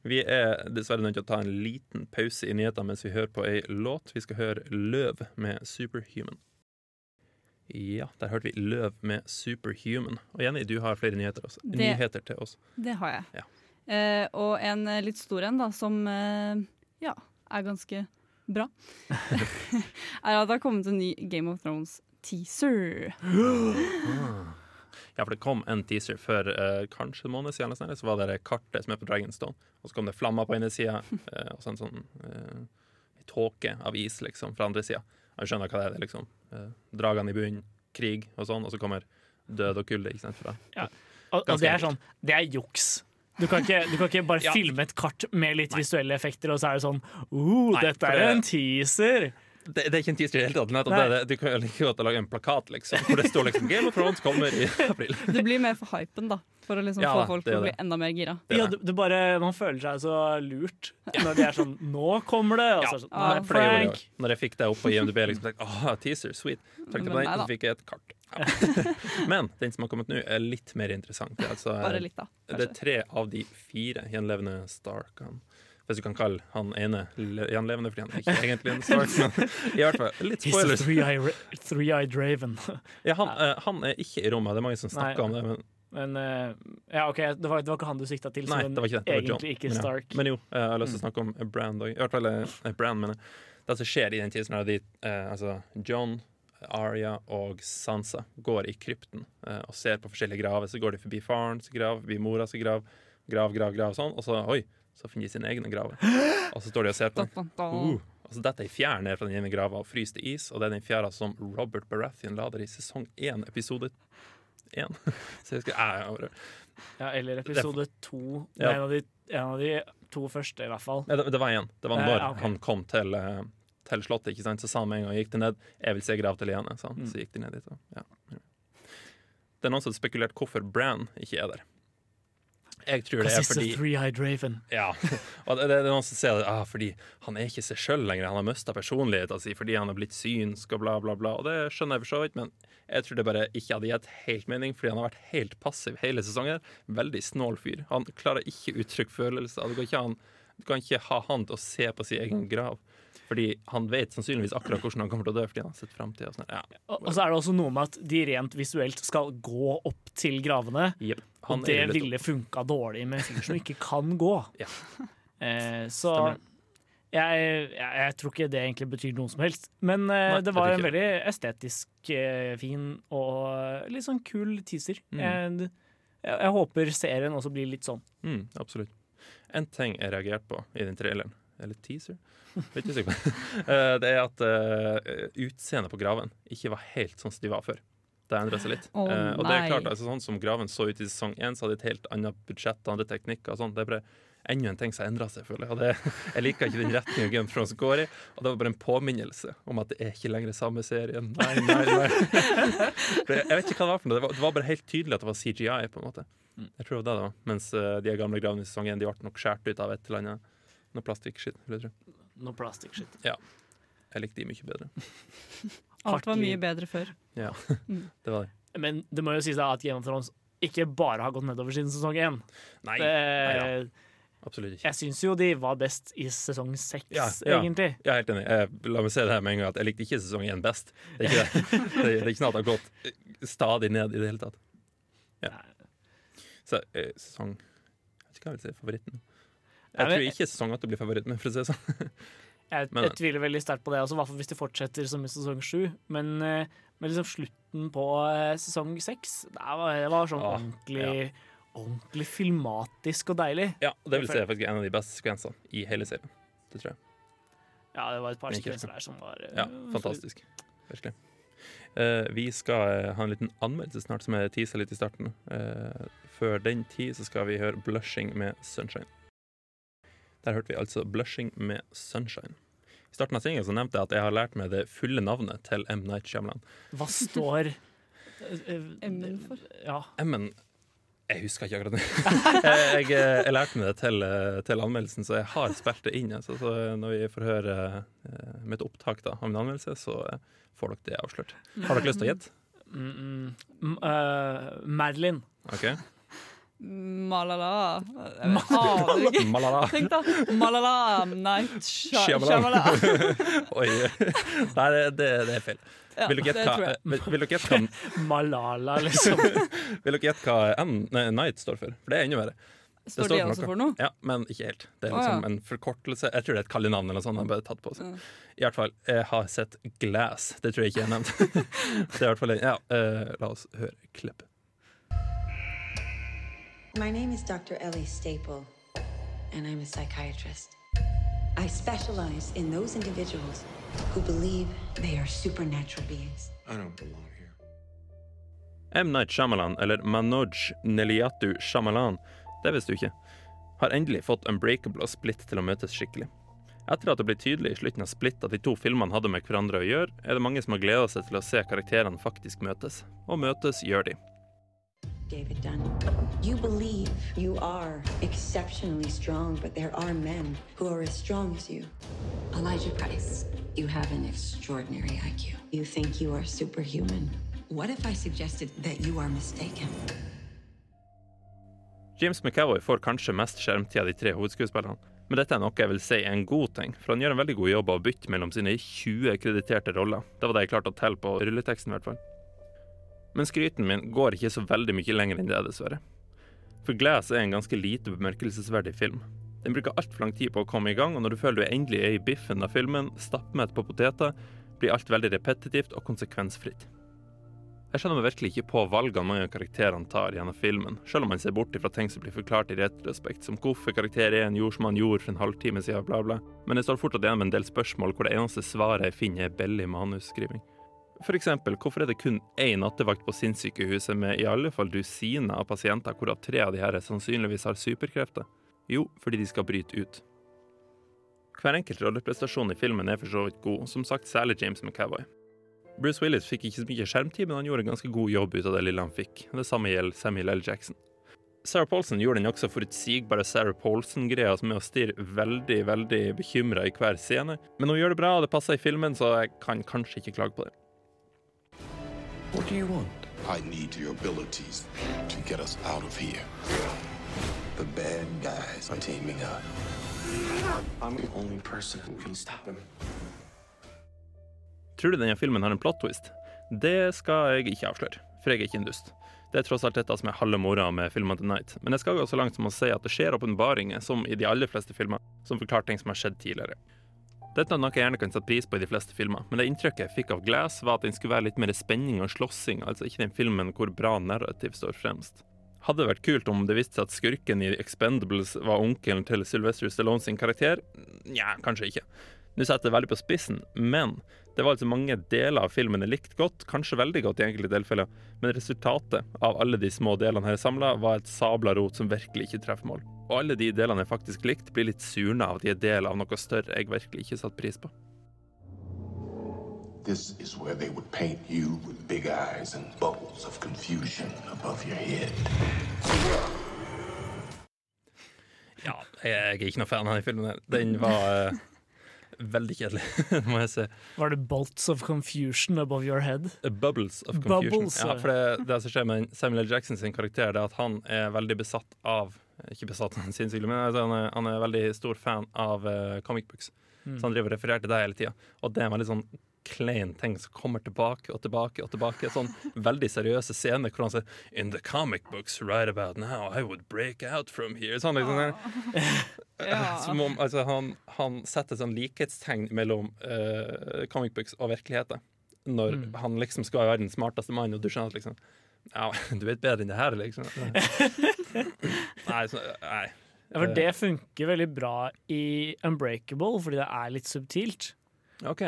Vi er dessverre nødt til å ta en liten pause i nyhetene mens vi hører på ei låt. Vi skal høre Løv med Superhuman. Ja, der hørte vi Løv med Superhuman. Og Jenny, du har flere nyheter, også. Det- nyheter til oss. Det har jeg. Ja. Eh, og en eh, litt stor en, da, som eh, ja, er ganske bra, *laughs* er at det har kommet en ny Game of Thrones-teaser. *gasps* Ja, for det kom en teaser for uh, kanskje en måned siden, eller sånn så var det kartet som er på Dragonstone. Og så kom det flammer på ene sida, *laughs* eh, og så en sånn uh, tåke av is liksom, fra andre sida. Jeg skjønner hva det er. det liksom Dragene i bunnen, krig og sånn, og så kommer død og kulde. ikke sant? Fra. Og, og det er sånn, det er juks. Du kan ikke, du kan ikke bare *laughs* Ja. filme et kart med litt visuelle effekter, og så er det sånn oh, Nei, dette er det- en teaser! Det, det er ikke en teaser i det hele tatt. Det, du kan like godt lage en plakat liksom, hvor det står liksom 'Game of Thrones kommer i april'. *laughs* Det blir mer for hypen, da. For å liksom Ja få folk til å bli enda mer gira. Ja, det. det, bare, man føler seg så lurt når de er sånn Nå kommer det! Og så er sånn, Ja, nei, For det gjorde jeg! Når jeg fikk det opp på IMDb, liksom, tenkte jeg, åh, teaser, sweet. Trykte til på den, så fikk jeg et kart. Ja. *laughs* Men den som har kommet nå, er litt mer interessant. Det er, altså, Bare litt, da. det er tre av de fire gjenlevende Starkene. Hvis du kan kalle han ene le- gjenlevende, fordi han er ikke egentlig en *laughs* Stark. Men i hvert fall, litt spoilers. three-eyed raven. *laughs* Ja, han, uh, han er ikke i rommet. Det er mange som snakker Nei. om det. Men Men uh, ja, OK, det var, det var ikke han du sikta til, Nei, det var ikke det. det var John. egentlig ikke Men ja. Stark. Men jo, eh, jeg har lyst til å snakke om Brand òg. I hvert fall Brand, mener jeg. Det som skjer i den tiden, er at de, eh, altså John, Arya og Sansa går i krypten uh, og ser på forskjellige graver. Så går de forbi farens grav, forbi moras grav, grav, grav, grav, sånn. Og så, oi, så finner de sine egne graver. *gasps* Og så står de og ser på den. Uh, og så detter ei fjær ned fra den ene grava og fryser til is, og det er den fjæra som Robert Baratheon lader i sesong én, episode én. *laughs* Så jeg skal, jeg, jeg, Ja, eller episode to. Ja. En, av de, en av de to første, i hvert fall. Ja, det, det var én. Det var Eh, når han kom til, eh, til slottet. ikke sant? Så sa han med en gang gikk de ned 'Jeg vil se grav til Liane'. sa han. Mm. Så gikk de ned dit. Og, ja. Det er noen som har spekulert hvorfor Bran ikke er der. Jeg tror det er fordi ja. Og det, det er noen som sier ah, fordi han er ikke seg sjøl lenger. Han har mista personligheten sin fordi han har blitt synsk og bla, bla, bla. Og det skjønner jeg for så vidt, men jeg tror det bare ikke hadde gitt helt mening, fordi han har vært helt passiv hele sesongen. Veldig snål fyr. Han klarer ikke å uttrykke følelser. Du kan ikke, han, du kan ikke ha han til å se på sin egen grav. Fordi han vet sannsynligvis akkurat hvordan han kommer til å dø, fordi han har sett framtida. Sånn. Ja. Og, og så er det også noe med at de rent visuelt skal gå opp til gravene. Yep. Og det ville funka dårlig med en fyr som ikke kan gå. *laughs* Ja. Eh, så jeg, jeg, jeg tror ikke det egentlig betyr noe som helst. Men eh, Nei, det var en veldig estetisk eh, fin og litt sånn kul teaser. Mm. Jeg, jeg håper serien også blir litt sånn. Mm, absolutt. En ting jeg reagerte på i den traileren, eller teaser Vet ikke sikker på. *laughs* Eh, Det er at uh, utseendet på graven ikke var helt sånn som de var før. Det endra seg litt. Oh, uh, og det er klart, altså, Sånn som graven så ut i sesong én, så hadde de et helt annet budsjett og andre teknikker. og sånt. Det er bare enda en ting som endra seg, føler jeg. Det, *laughs* jeg liker ikke den retninga Game of Thrones går i. Og det var bare en påminnelse om at det er ikke lenger samme serien. Nei, nei, nei. *laughs* Jeg jeg vet ikke hva det var for noe. Det var, det var bare helt tydelig at det var CGI. på en måte. Jeg tror det var det det var. Mens uh, de gamle gravene i sesong én de ble nok skåret ut av et eller annet noe plastikkskitt. vil jeg tro. Noe plastic shit. Jeg likte de mye bedre. *laughs* Alt var mye bedre før. Ja, *laughs* Mm. det var det. Men det må jo sies at Game of Thrones ikke bare har gått nedover siden sesong én. Nei, Det, nei absolutt ikke. jeg syns jo de var best i sesong seks, Ja, ja. egentlig. Jeg er helt enig. Jeg, la meg se det her med en gang at jeg likte ikke sesong én best. Det er ikke, det. *laughs* Det, er- det er ikke sånn at det har gått stadig ned i det hele tatt. Ja. Så, eh, sesong Jeg vet ikke hva jeg vil si favoritten. Jeg tror ikke sesong åtte blir favoritt, men for å si det sånn. *laughs* Jeg, jeg tviler veldig sterkt på det, altså, hvert fall hvis de fortsetter som i sesong sju. Men, eh, men liksom slutten på eh, sesong seks, det var, det var sånn Ah, ordentlig, ordentlig filmatisk og deilig. Ja, og det vil si faktisk en av de beste sekvensene i hele serien. Det tror jeg. Ja, det var et par sekvenser der som var eh, Ja, fantastisk. Virkelig. Uh, vi skal eh, ha en liten anmeldelse snart, som jeg tisa litt i starten. Uh, før den tid så skal vi høre 'Blushing' med 'Sunshine'. Der hørte vi altså 'Blushing' med 'Sunshine'. I starten av sendinga nevnte jeg at jeg har lært meg det fulle navnet til M. Night Shyamalan. Hva står eh, eh, M-en for? Ja. M-en Jeg husker ikke akkurat det. *laughs* jeg, jeg, jeg lærte meg det til, eh, til anmeldelsen, så jeg har spilt det inn. Altså, så når vi får høre mitt opptak da, av min anmeldelse, så eh, får dere det avslørt. Har dere lyst til å gjette? Mm, mm, Uh, eh, Madeline. Ok. Malala aner ikke. Malala. *laughs* Tenk da. Malala Night Shyamalan. *laughs* Oi. Nei, det, det, det er feil. Ja, Vil dere gjette hva, *laughs* Malala, liksom. vil dere gjette hva N, nei, Night står for? For det er enda verre. Står det også for noe? Ja, men ikke helt. Det er liksom oh, ja. en forkortelse. Jeg tror det er et kallenavn eller noe sånt. Han bare tatt på seg. Ja. I hvert fall, jeg har sett Glass. Det tror jeg ikke jeg har nevnt. det er i hvert fall en- Ja, uh, la oss høre klipp. My name is Dr. Ellie Staple, and I'm a psychiatrist. I specialize in those individuals who believe they are supernatural beings. I don't belong here. M. Night Shyamalan, eller Manoj Neliatu Shyamalan, det visste du ikke, har endelig fått Unbreakable og Split til å møtes skikkelig. Etter at det ble tydelig i slutten av Split at de to filmene hadde med hverandre å gjøre, er det mange som har gleda seg til å se karakterene faktisk møtes. Og møtes gjør de. David Dunn, you believe you are exceptionally strong, but there are men who are as strong as you. Elijah Price, you have an extraordinary IQ. You think you are superhuman. What if I suggested that you are mistaken? James McAvoy får kanskje mest skjermtid av de tre hovedskuespillerne. Men dette er noe jeg vil si er en god ting, for han gjør en veldig god jobb av å bytte mellom sine 20 krediterte roller. Det var det jeg klarte å telle på rulleteksten, i hvert fall. Men skryten min går ikke så veldig mye lenger enn det, dessverre. For Glass er en ganske lite bemerkelsesverdig film. Den bruker altfor lang tid på å komme i gang, og når du føler du endelig er i biffen av filmen, stappmett på poteter, blir alt veldig repetitivt og konsekvensfritt. Jeg skjønner meg virkelig ikke på valgene mange av karakterene tar gjennom filmen, selv om man ser bort ifra ting som blir forklart i retrospekt, som hvorfor karakter 1 gjorde som han gjorde for en halvtime siden, bla, bla. Men jeg står fortsatt igjen med en del spørsmål hvor det eneste svaret jeg finner, er billig manusskriving. Eksempel, hvorfor er det kun én nattevakt på sinnssykehuset med i alle fall dusiner av pasienter, hvorav tre av de her sannsynligvis har superkrefter? Jo, fordi de skal bryte ut. Hver enkelt rolleprestasjon i filmen er for så vidt god, som sagt særlig James McAvoy. Bruce Willis fikk ikke så mye skjermtid, men han gjorde en ganske god jobb ut av det lille han fikk. Det samme gjelder Samuel L. Jackson. Sarah Paulson gjorde den også forutsigbare Sarah Paulson-greia er å stirre veldig veldig bekymra i hver scene. Men hun gjør det bra, og det passer i filmen, så jeg kan kanskje ikke klage på det. What do you want? I need your abilities to get us out of here. The bad guys are teaming up. I'm the only person who can stop them. Tror du denne filmen har en plot twist? Det skal jeg ikke avsløre, for jeg er ikke en dust. Det er tross alt dette som er halve moroa med filmene til Night. Men jeg skal gå så langt som å si at det skjer åpenbaringer, som i de aller fleste filmer, som forklarer ting som har skjedd tidligere. Dette er noe jeg gjerne kan sette pris på i de fleste filmer, men det inntrykket jeg fikk av Glass, var at den skulle være litt mer spenning og slåssing, altså ikke den filmen hvor bra narrativ står fremst. Hadde det vært kult om det viste seg at skurken i Expendables var onkelen til Sylvester Stallone sin karakter? Nja, kanskje ikke. Nå setter jeg veldig på spissen, men det var altså mange deler av filmen jeg likte godt, kanskje veldig godt i enkelte tilfeller, men resultatet av alle de små delene her samla var et sabla rot som virkelig ikke treffer mål. Og alle de delene jeg faktisk likte, blir litt surna av at de er del av noe større jeg virkelig ikke satte pris på. This is where they would paint you with big eyes and bubbles of confusion above your head. Ja, jeg er ikke noe fan av den filmen her. Den var uh, veldig kjedelig, *laughs* må jeg si. Var det bolts of confusion above your head? Bubbles of confusion. Bubbles, ja, ja. for det, det som skjer med Samuel L. Jackson sin karakter, det er at han er veldig besatt av Ikke besatt, av er sinnssykt, men altså, han, er, han er veldig stor fan av uh, comic books. Mm. Så han driver og refererer til det hele tida. Og det er en veldig sånn klein ting som kommer tilbake og tilbake og tilbake. Sånn *laughs* veldig seriøse scener hvor han sier In the comic books right about now, I would break out from here. Sånn liksom der. *laughs* Ja. Som om altså, han, han setter sånn likhetstegn mellom uh, comic books og virkeligheten. Når Mm. han liksom skal være den smarteste mannen, og du skjønner at liksom Ja, *laughs* du vet bedre enn det her, liksom. *laughs* Nei, så, nei. Ja, for det funker veldig bra i Unbreakable, fordi det er litt subtilt. OK.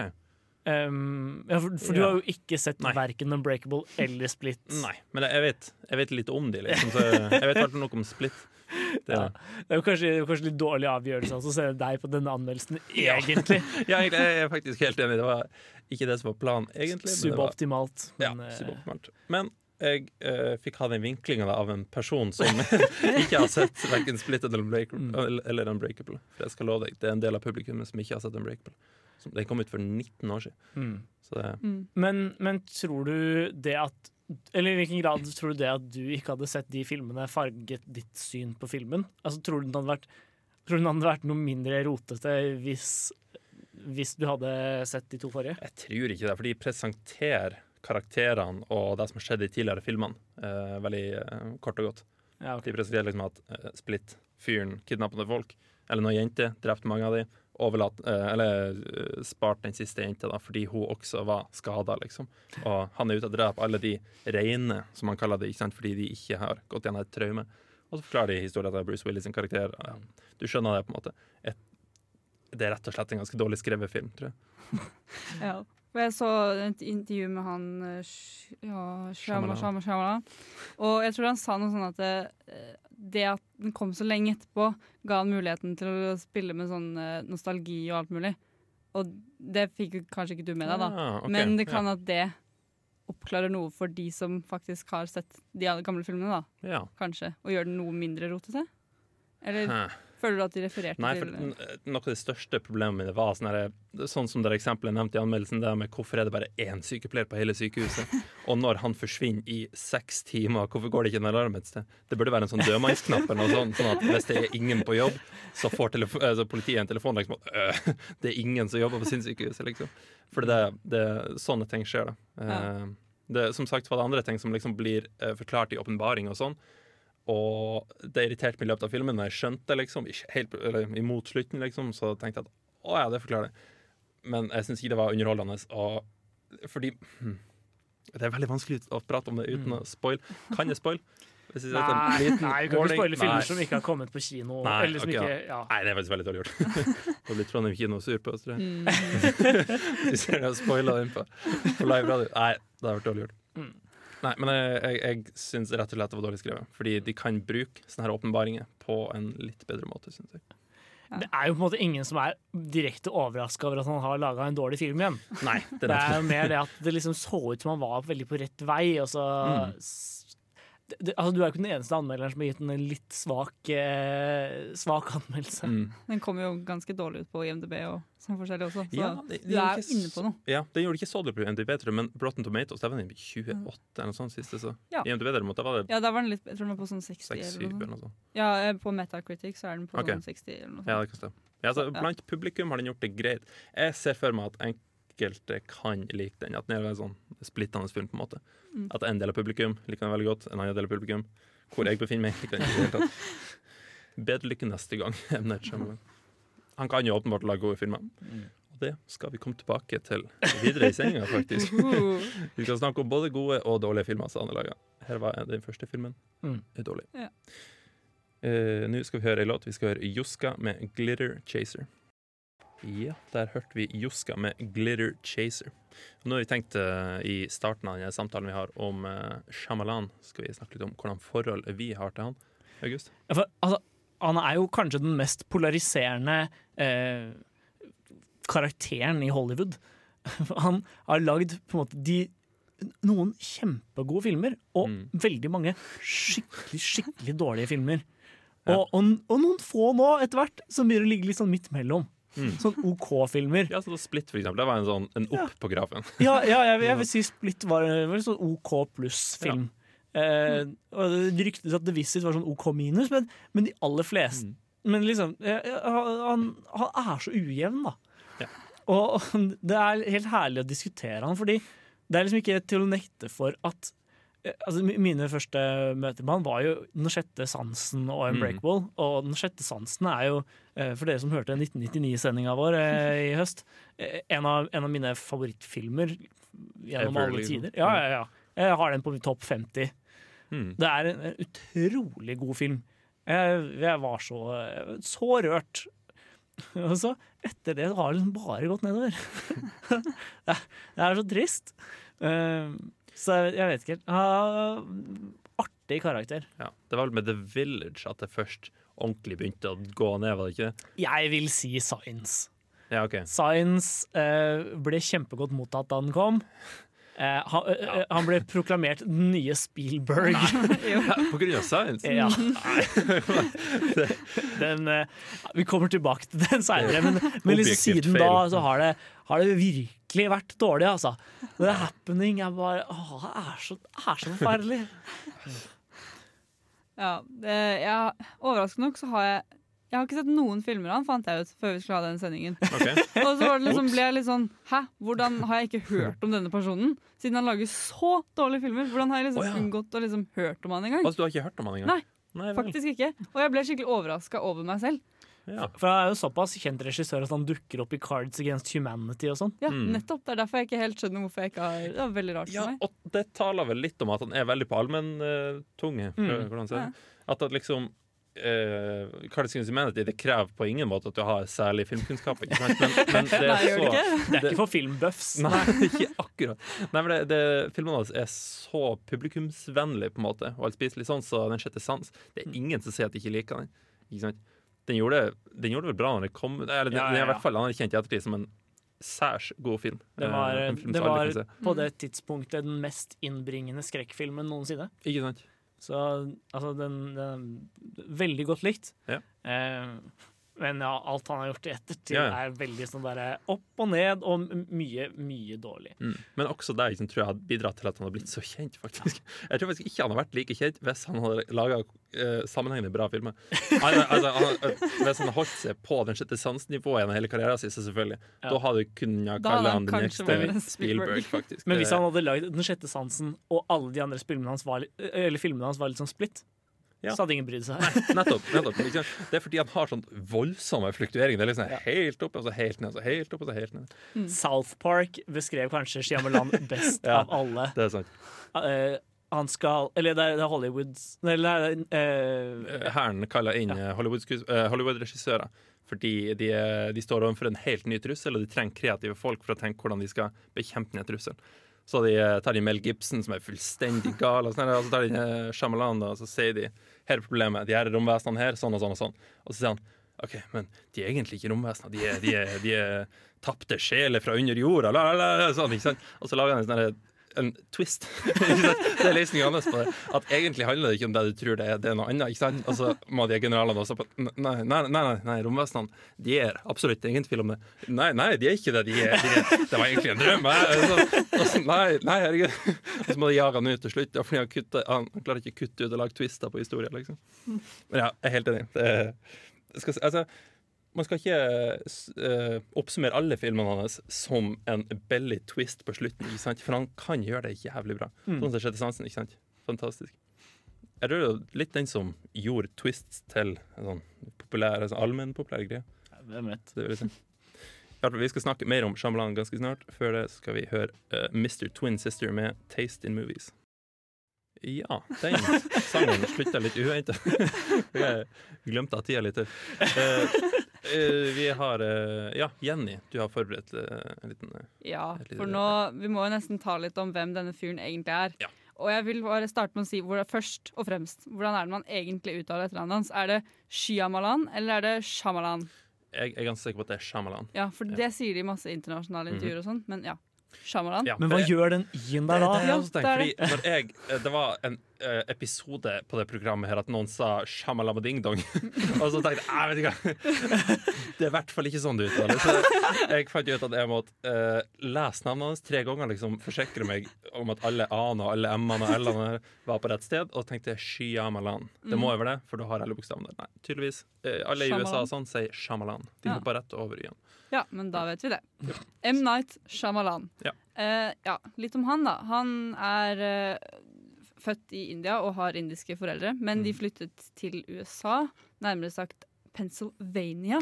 Um, ja, for, for du har jo ikke sett Nei. verken Unbreakable eller Split. Nei, men jeg vet, jeg vet litt om de, liksom. Så *laughs* jeg vet noe om Split. Det, Ja. Det er jo kanskje, kanskje litt dårlig avgjørelse å se deg på denne anmeldelsen, egentlig. ja, egentlig, jeg er faktisk helt enig. Det var ikke det som var planen, egentlig. Suboptimalt. Ja, Men, ja, suboptimalt. Men jeg uh, fikk ha den vinklinga av en person som *laughs* ikke har sett verken Splitted eller Unbreakable, Mm. eller- Unbreakable. For jeg skal love deg, det er en del av publikummet som ikke har sett Unbreakable. Som, den kom ut for 19 år siden. mm. Så det, Mm. Men, men tror du det at Eller i hvilken grad tror du det at du ikke hadde sett de filmene, farget ditt syn på filmen? Altså, tror du den hadde vært, tror du den hadde vært noe mindre rotete hvis, hvis du hadde sett de to forrige? jeg tror ikke det, for de presenterer karakterene og det som har skjedd i tidligere filmene, eh, veldig eh, kort og godt. Ja, okay. De presenterer liksom at eh, Split, fyren, kidnappende folk, eller noen jenter, drept mange av dem, overlatt, eh, eller eh, spart den siste jenta da, fordi hun også var skada, liksom. Og han er ute og dreper alle de reine, som han kaller det, ikke sant, fordi de ikke har gått gjennom et traume. Og så forklarer de historien til Bruce Willis sin karakter. Ja, du skjønner det, på en måte. Et, det er rett og slett en ganske dårlig skrevet film, tror jeg. *laughs* Ja. For jeg så et intervju med han eh, ja, Shama. Shama, Shyamalan. Og jeg tror han sa noe sånn at det, det at den kom så lenge etterpå, ga han muligheten til å spille med sånn eh, nostalgi og alt mulig. Og det fikk kanskje ikke du med deg, da. Ah, okay. Men det kan ja. at det oppklarer noe for de som faktisk har sett de gamle filmene, da. Ja. Kanskje. Og gjør den noe mindre rotete. Eller Hæ. Føler du at de refererte Nei, for til n- noe av det største problemet mine var sånn, her, sånn som det eksempelet jeg nevnte i anmeldelsen, det med hvorfor er det bare én sykepleier på hele sykehuset? *laughs* Og når han forsvinner i seks timer, hvorfor går det ikke en alarm et sted? Det burde være en sånn dødmannsknapp eller noe sånt, sånn at hvis det er ingen på jobb, så får telefo altså, politiet en telefon liksom at «Øh, *laughs* det er ingen som jobber på sinnssykehuset, liksom. For det, det, sånne ting skjer, da. Ja. det, som sagt var det andre ting som liksom blir eh, forklart i åpenbaring og sånn. Og det irriterte meg i løpet av filmen når jeg skjønte det, liksom, helt, eller imot slutten, liksom, så tenkte jeg at å ja, det forklarer det. Men jeg syns ikke det var underholdende. Og fordi hm, Det er veldig vanskelig å prate om det uten å spoile. Kan jeg spoil? Hvis jeg setter en Nei, nei, du kan ikke spoile filmer Nei. som ikke har kommet på kino. Nei, eller som ok, ikke, ja. Nei, det er faktisk veldig dårlig gjort. *laughs* Da blir Trondheim kino sur på oss, tror jeg. Mm. *laughs* Hvis jeg har spoila den på, på live radio. Nei, det har vært dårlig gjort. Nei, men jeg, jeg, jeg syns rett og slett det var dårlig skrevet. Fordi de kan bruke sånne her åpenbaringer på en litt bedre måte, syns jeg. Det er jo på en måte ingen som er direkte overraska over at han har laga en dårlig film igjen. Nei, det Det er er jo mer det at det liksom så ut som han var veldig på rett vei, og så Mm. Det, altså, Du er jo ikke den eneste anmelderen som har gitt den en litt svak, eh, svak anmeldelse. Mm. Den kommer jo ganske dårlig ut på IMDb og sånn forskjellig også. Så Ja, det- du det er ikke jo inne på noe. Ja, Den gjorde ikke så dårlig på IMDb, tror jeg, men Broughton Tomatoes der var den i 28 eller noe sånt siste. Så. Ja. IMDb derimot, måtte, var det Ja, der var den litt, jeg tror den var på sånn 60 6-7 eller noe eller noe sånt. Ja, eh, på Metacritic så er den på okay. sånn 60 eller noe sånt. Ja, det kan stemme. Ja, altså, Ja. blant publikum har den gjort det greit. Jeg ser for meg at enkelte kan like den. At den er en sånn splittende film, på en måte. Mm. At en del av publikum liker den veldig godt, en annen del av publikum hvor jeg befinner meg, liker den ikke i det hele tatt. *laughs* Bedre lykke neste gang. *laughs* Han kan jo åpenbart lage gode filmer. Og det skal vi komme tilbake til videre i sendinga, faktisk. *laughs* Vi skal snakke om både gode og dårlige filmer som han har laga. Her var den første filmen. Mm. Er dårlig. Ja. Uh, Nå skal vi høre ei låt. Vi skal høre Joska med 'Glitter Chaser'. Ja, der hørte vi Joska med 'Glitter Chaser'. Nå har vi tenkt uh, i starten av denne samtalen vi har om uh, Shyamalan, skal vi snakke litt om hvordan forhold vi har til han. August? Ja, for, altså, han er jo kanskje den mest polariserende eh, karakteren i Hollywood. *laughs* Han har lagd på en måte de, noen kjempegode filmer, og Mm. veldig mange skikkelig, skikkelig dårlige filmer. Ja. Og, og, og noen få nå, etter hvert, som begynner å ligge litt sånn midt mellom. Mm. Sånn OK-filmer. Ja, så Split, for eksempel. Det var en sånn en opp på grafen. *laughs* Ja, ja jeg, jeg vil si Split var, var en sånn OK pluss-film. Eh, og det ryktes at The Visit var sånn OK minus, men, men de aller fleste Mm. Men liksom han, han er så ujevn, da. Ja. Og *laughs* det er helt herlig å diskutere han, fordi det er liksom ikke til å nekte for at eh, Altså, mine første møter med han var jo Den sjette sansen og en breakball. Mm. Og Den sjette sansen er jo, for dere som hørte 1999-sendinga vår eh, i høst, eh, en av, en av mine favorittfilmer gjennom Ever, alle tider. Ja, ja, ja. Jeg har den på topp 50. Mm. Det er en, en utrolig god film. Jeg, jeg var så, så rørt. *laughs* Og så, etter det, har det liksom bare gått nedover. *laughs* det, er, det er så trist. Uh, så jeg, jeg vet ikke helt. Uh, artig karakter. Ja. Det var vel med The Village at det først ordentlig begynte å gå ned, var det ikke det? Jeg vil si Science. Ja, okay. Science eh, ble kjempegodt mottatt da den kom. Eh, han, eh, han ble proklamert den nye Spielberg. *laughs* På grunn av science? Ja. *laughs* Den, eh, vi kommer tilbake til den seinere, men, men liksom siden feil. da så har det, har det virkelig vært dårlig, altså. The Happening er bare å, det er så, er så forferdelig. *laughs* Ja, det, jeg, overraskende nok så har jeg Jeg har ikke sett noen filmer av han, fant jeg ut før vi skulle ha den sendingen. *laughs* Okay. Og så var det liksom, ble jeg litt sånn Hæ, hvordan har jeg ikke *laughs* hørt om denne personen? Siden han lager så dårlige filmer. Hvordan har jeg liksom oh, ja. unngått å liksom hørt om han engang? Altså, du har ikke hørt om han engang? Nei, Nei faktisk ikke. Og jeg ble skikkelig overraska over meg selv. Ja. For han er jo såpass kjent regissør at han dukker opp i Cards Against Humanity og sånn. Ja, Mm. nettopp. Det er derfor jeg ikke helt skjønner hvorfor jeg ikke har Det var veldig rart Ja, for meg. og det taler vel litt om at han er veldig på allmenntunge. Mm. hvordan sier jeg? At liksom uh, Against Humanity det krever på ingen måte at du har særlig filmkunnskap. Ikke sant? Men, *laughs* men det er Nei, så, det ikke? Det er ikke for filmbuffs. Nei, *laughs* ikke akkurat. Nei, men det, det, Filmene hans er så publikumsvennlig, på en måte, og alt litt sånn, så Den sjette sans Det er ingen som sier at de ikke liker den. Ikke sant? Den gjorde, den gjorde det bra når det kom Eller Ja, ja, i hvert fall anerkjent i ettertid som en særs god film. Det var, Eh, film det var på det tidspunktet den mest innbringende skrekkfilmen noensinne. Ikke sant? Så altså, den, den Veldig godt likt. Ja. Eh, men ja, alt han har gjort i ettertid, Ja, ja. er veldig sånn derre opp og ned, og mye, mye dårlig. Mm. Men også det liksom, tror jeg har bidratt til at han har blitt så kjent, faktisk. Jeg tror faktisk ikke han har vært like kjent hvis han hadde laga eh, sammenhengende bra filmer. Altså, altså, han, eh, hvis han hadde holdt seg på den sjette sans-nivået gjennom hele karrieren sin, selvfølgelig. Ja. Da hadde du kunnet kalle han han den neste Spielberg, Spielberg. faktisk. Men hvis han hadde lagd Den sjette sansen, og alle de andre filmene hans var, eller filmene hans var litt sånn splitt, Ja. så hadde ingen brydd seg. Nettopp. nettopp? Det er fordi han har sånn voldsomme fluktueringer. Det er liksom helt opp, og så helt ned, og så helt opp, og så helt ned. South Park beskrev kanskje Shyamalan best *laughs* Ja. av alle. Det er sant. Uh, han skal Eller det er, det er Hollywoods Eller det er, eh, Hæren kaller inn ja. Eh, Hollywood-regissører fordi de, de står overfor en helt ny trussel, og de trenger kreative folk for å tenke hvordan de skal bekjempe den trusselen. Så de eh, tar de Mel Gibson, som er fullstendig gal, og, sånn, og så tar de eh, Shyamalan, og så sier de her er problemet, de her romvesenene her, sånn og sånn og sånn. Og så sier han OK, men de er egentlig ikke romvesener, de er, de er, de er tapte sjeler fra under jorda, la, la, la, sånn, ikke sant? Og så lager han en sånn en twist. *laughs* Det er løsninga hans på det. At egentlig handler det ikke om det du tror det er, det er noe annet. Ikke sant? Og så må de generalene også på Nei, nei, nei, nei, romvesenene de er absolutt ingen tvil om det. Nei, nei, de er ikke det. De er, de er, det var egentlig en drøm. Så, altså, nei, nei, herregud. Og så må de jage han ut til slutt. Fordi han, han, klarer ikke å kutte ut og lage twister på historien. Liksom. Men ja, jeg er helt enig. Det skal, altså, man skal ikke eh, oppsummere alle filmene hans som en billig twist på slutten, ikke sant? for han kan gjøre det jævlig bra. Mm. Sånn som Sjette sansen. ikke sant? Fantastisk. Jeg tror det er litt den som gjorde twists til en sånn populær, altså allmennpopulær greie. Hvem vet. Det vil jeg si. Vi skal snakke mer om Shyamalan ganske snart. Før det skal vi høre uh, Mr. Twin Sister med 'Taste in Movies'. Ja, den sangen slutta litt uventa. *laughs* Jeg glemte av tida litt. her. Eh, vi har eh, Ja, Jenny, du har forberedt eh, en liten Ja, for nå Vi må jo nesten ta litt om hvem denne fyren egentlig er. Ja. Og jeg vil bare starte med å si hvor, først og fremst hvordan er det man egentlig uttaler etternavnet hans. Er det Shyamalan eller er det Shamalan? Jeg er ganske sikker på at det er Shyamalan. Ja, for det sier de i masse internasjonale intervjuer og sånn, men ja. Shamalan. Ja, Men hva jeg- gjør den i-en der Det, det da? jeg det fordi når jeg, eh, det var en episode på det programmet her at noen sa 'shamalabading-dong'. *laughs* og så tenkte jeg vet ikke *laughs* Det er i hvert fall ikke sånn det uttales. Så jeg fant ut at jeg måtte uh, lese navnet hans tre ganger, liksom forsikre meg om at alle a-ene og alle m-ene og l-ene var på rett sted, og tenkte Shyamalan. Det må jo være det, for da har alle bokstavene der. Nei, tydeligvis. Uh, alle i USA og sånn sier Shyamalan. De Ja. hopper rett over igjen. Ja, men da vet vi det. M. Night Shyamalan. Ja. Uh, ja, litt om han, da. Han er eh, født i India og har indiske foreldre, men Mm. de flyttet til USA, nærmere sagt Pennsylvania.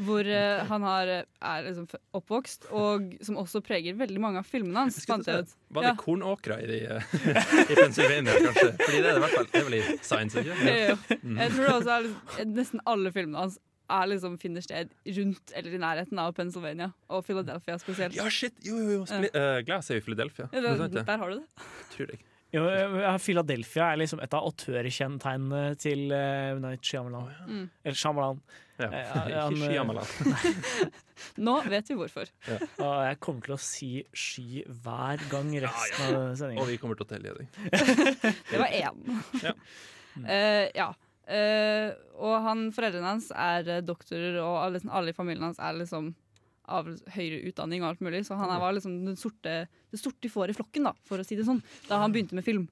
Hvor uh, han har, eh, er liksom oppvokst, og som også preger veldig mange av filmene hans. Var det Ja. kornåkre i, de, eh, *laughs* i Pennsylvania, kanskje? Fordi det er det i hvert fall. Det er vel i science, ikke? ja. Mm. Jeg tror det også er liksom, nesten alle filmene hans er liksom finner sted rundt eller i nærheten av Pennsylvania, og Philadelphia spesielt. Ja, shit! Jo, jo, jo. Spli, uh, Glass er jo i Philadelphia. Ja, det? der har du det. Tror jeg. Jo, ja, Philadelphia er liksom et av autørkjennetegnene til uh, Night Shyamalan. Mm. Eller Shyamalan. Ja. Eh, *laughs* han, Ikke eh, Shyamalan. *laughs* Nå vet vi hvorfor. Og jeg kommer til å si sky hver gang resten av Og sendingen. vi kommer til å telle deg. *laughs* Det var én. Ja. Uh, ja. Uh, og han, foreldrene hans er eh, doktorer, og alle, alle i familien hans er liksom av høyere utdanning og alt mulig, så han var liksom den sorte, det sorte får i flokken, da, for å si det sånn, da han begynte med film.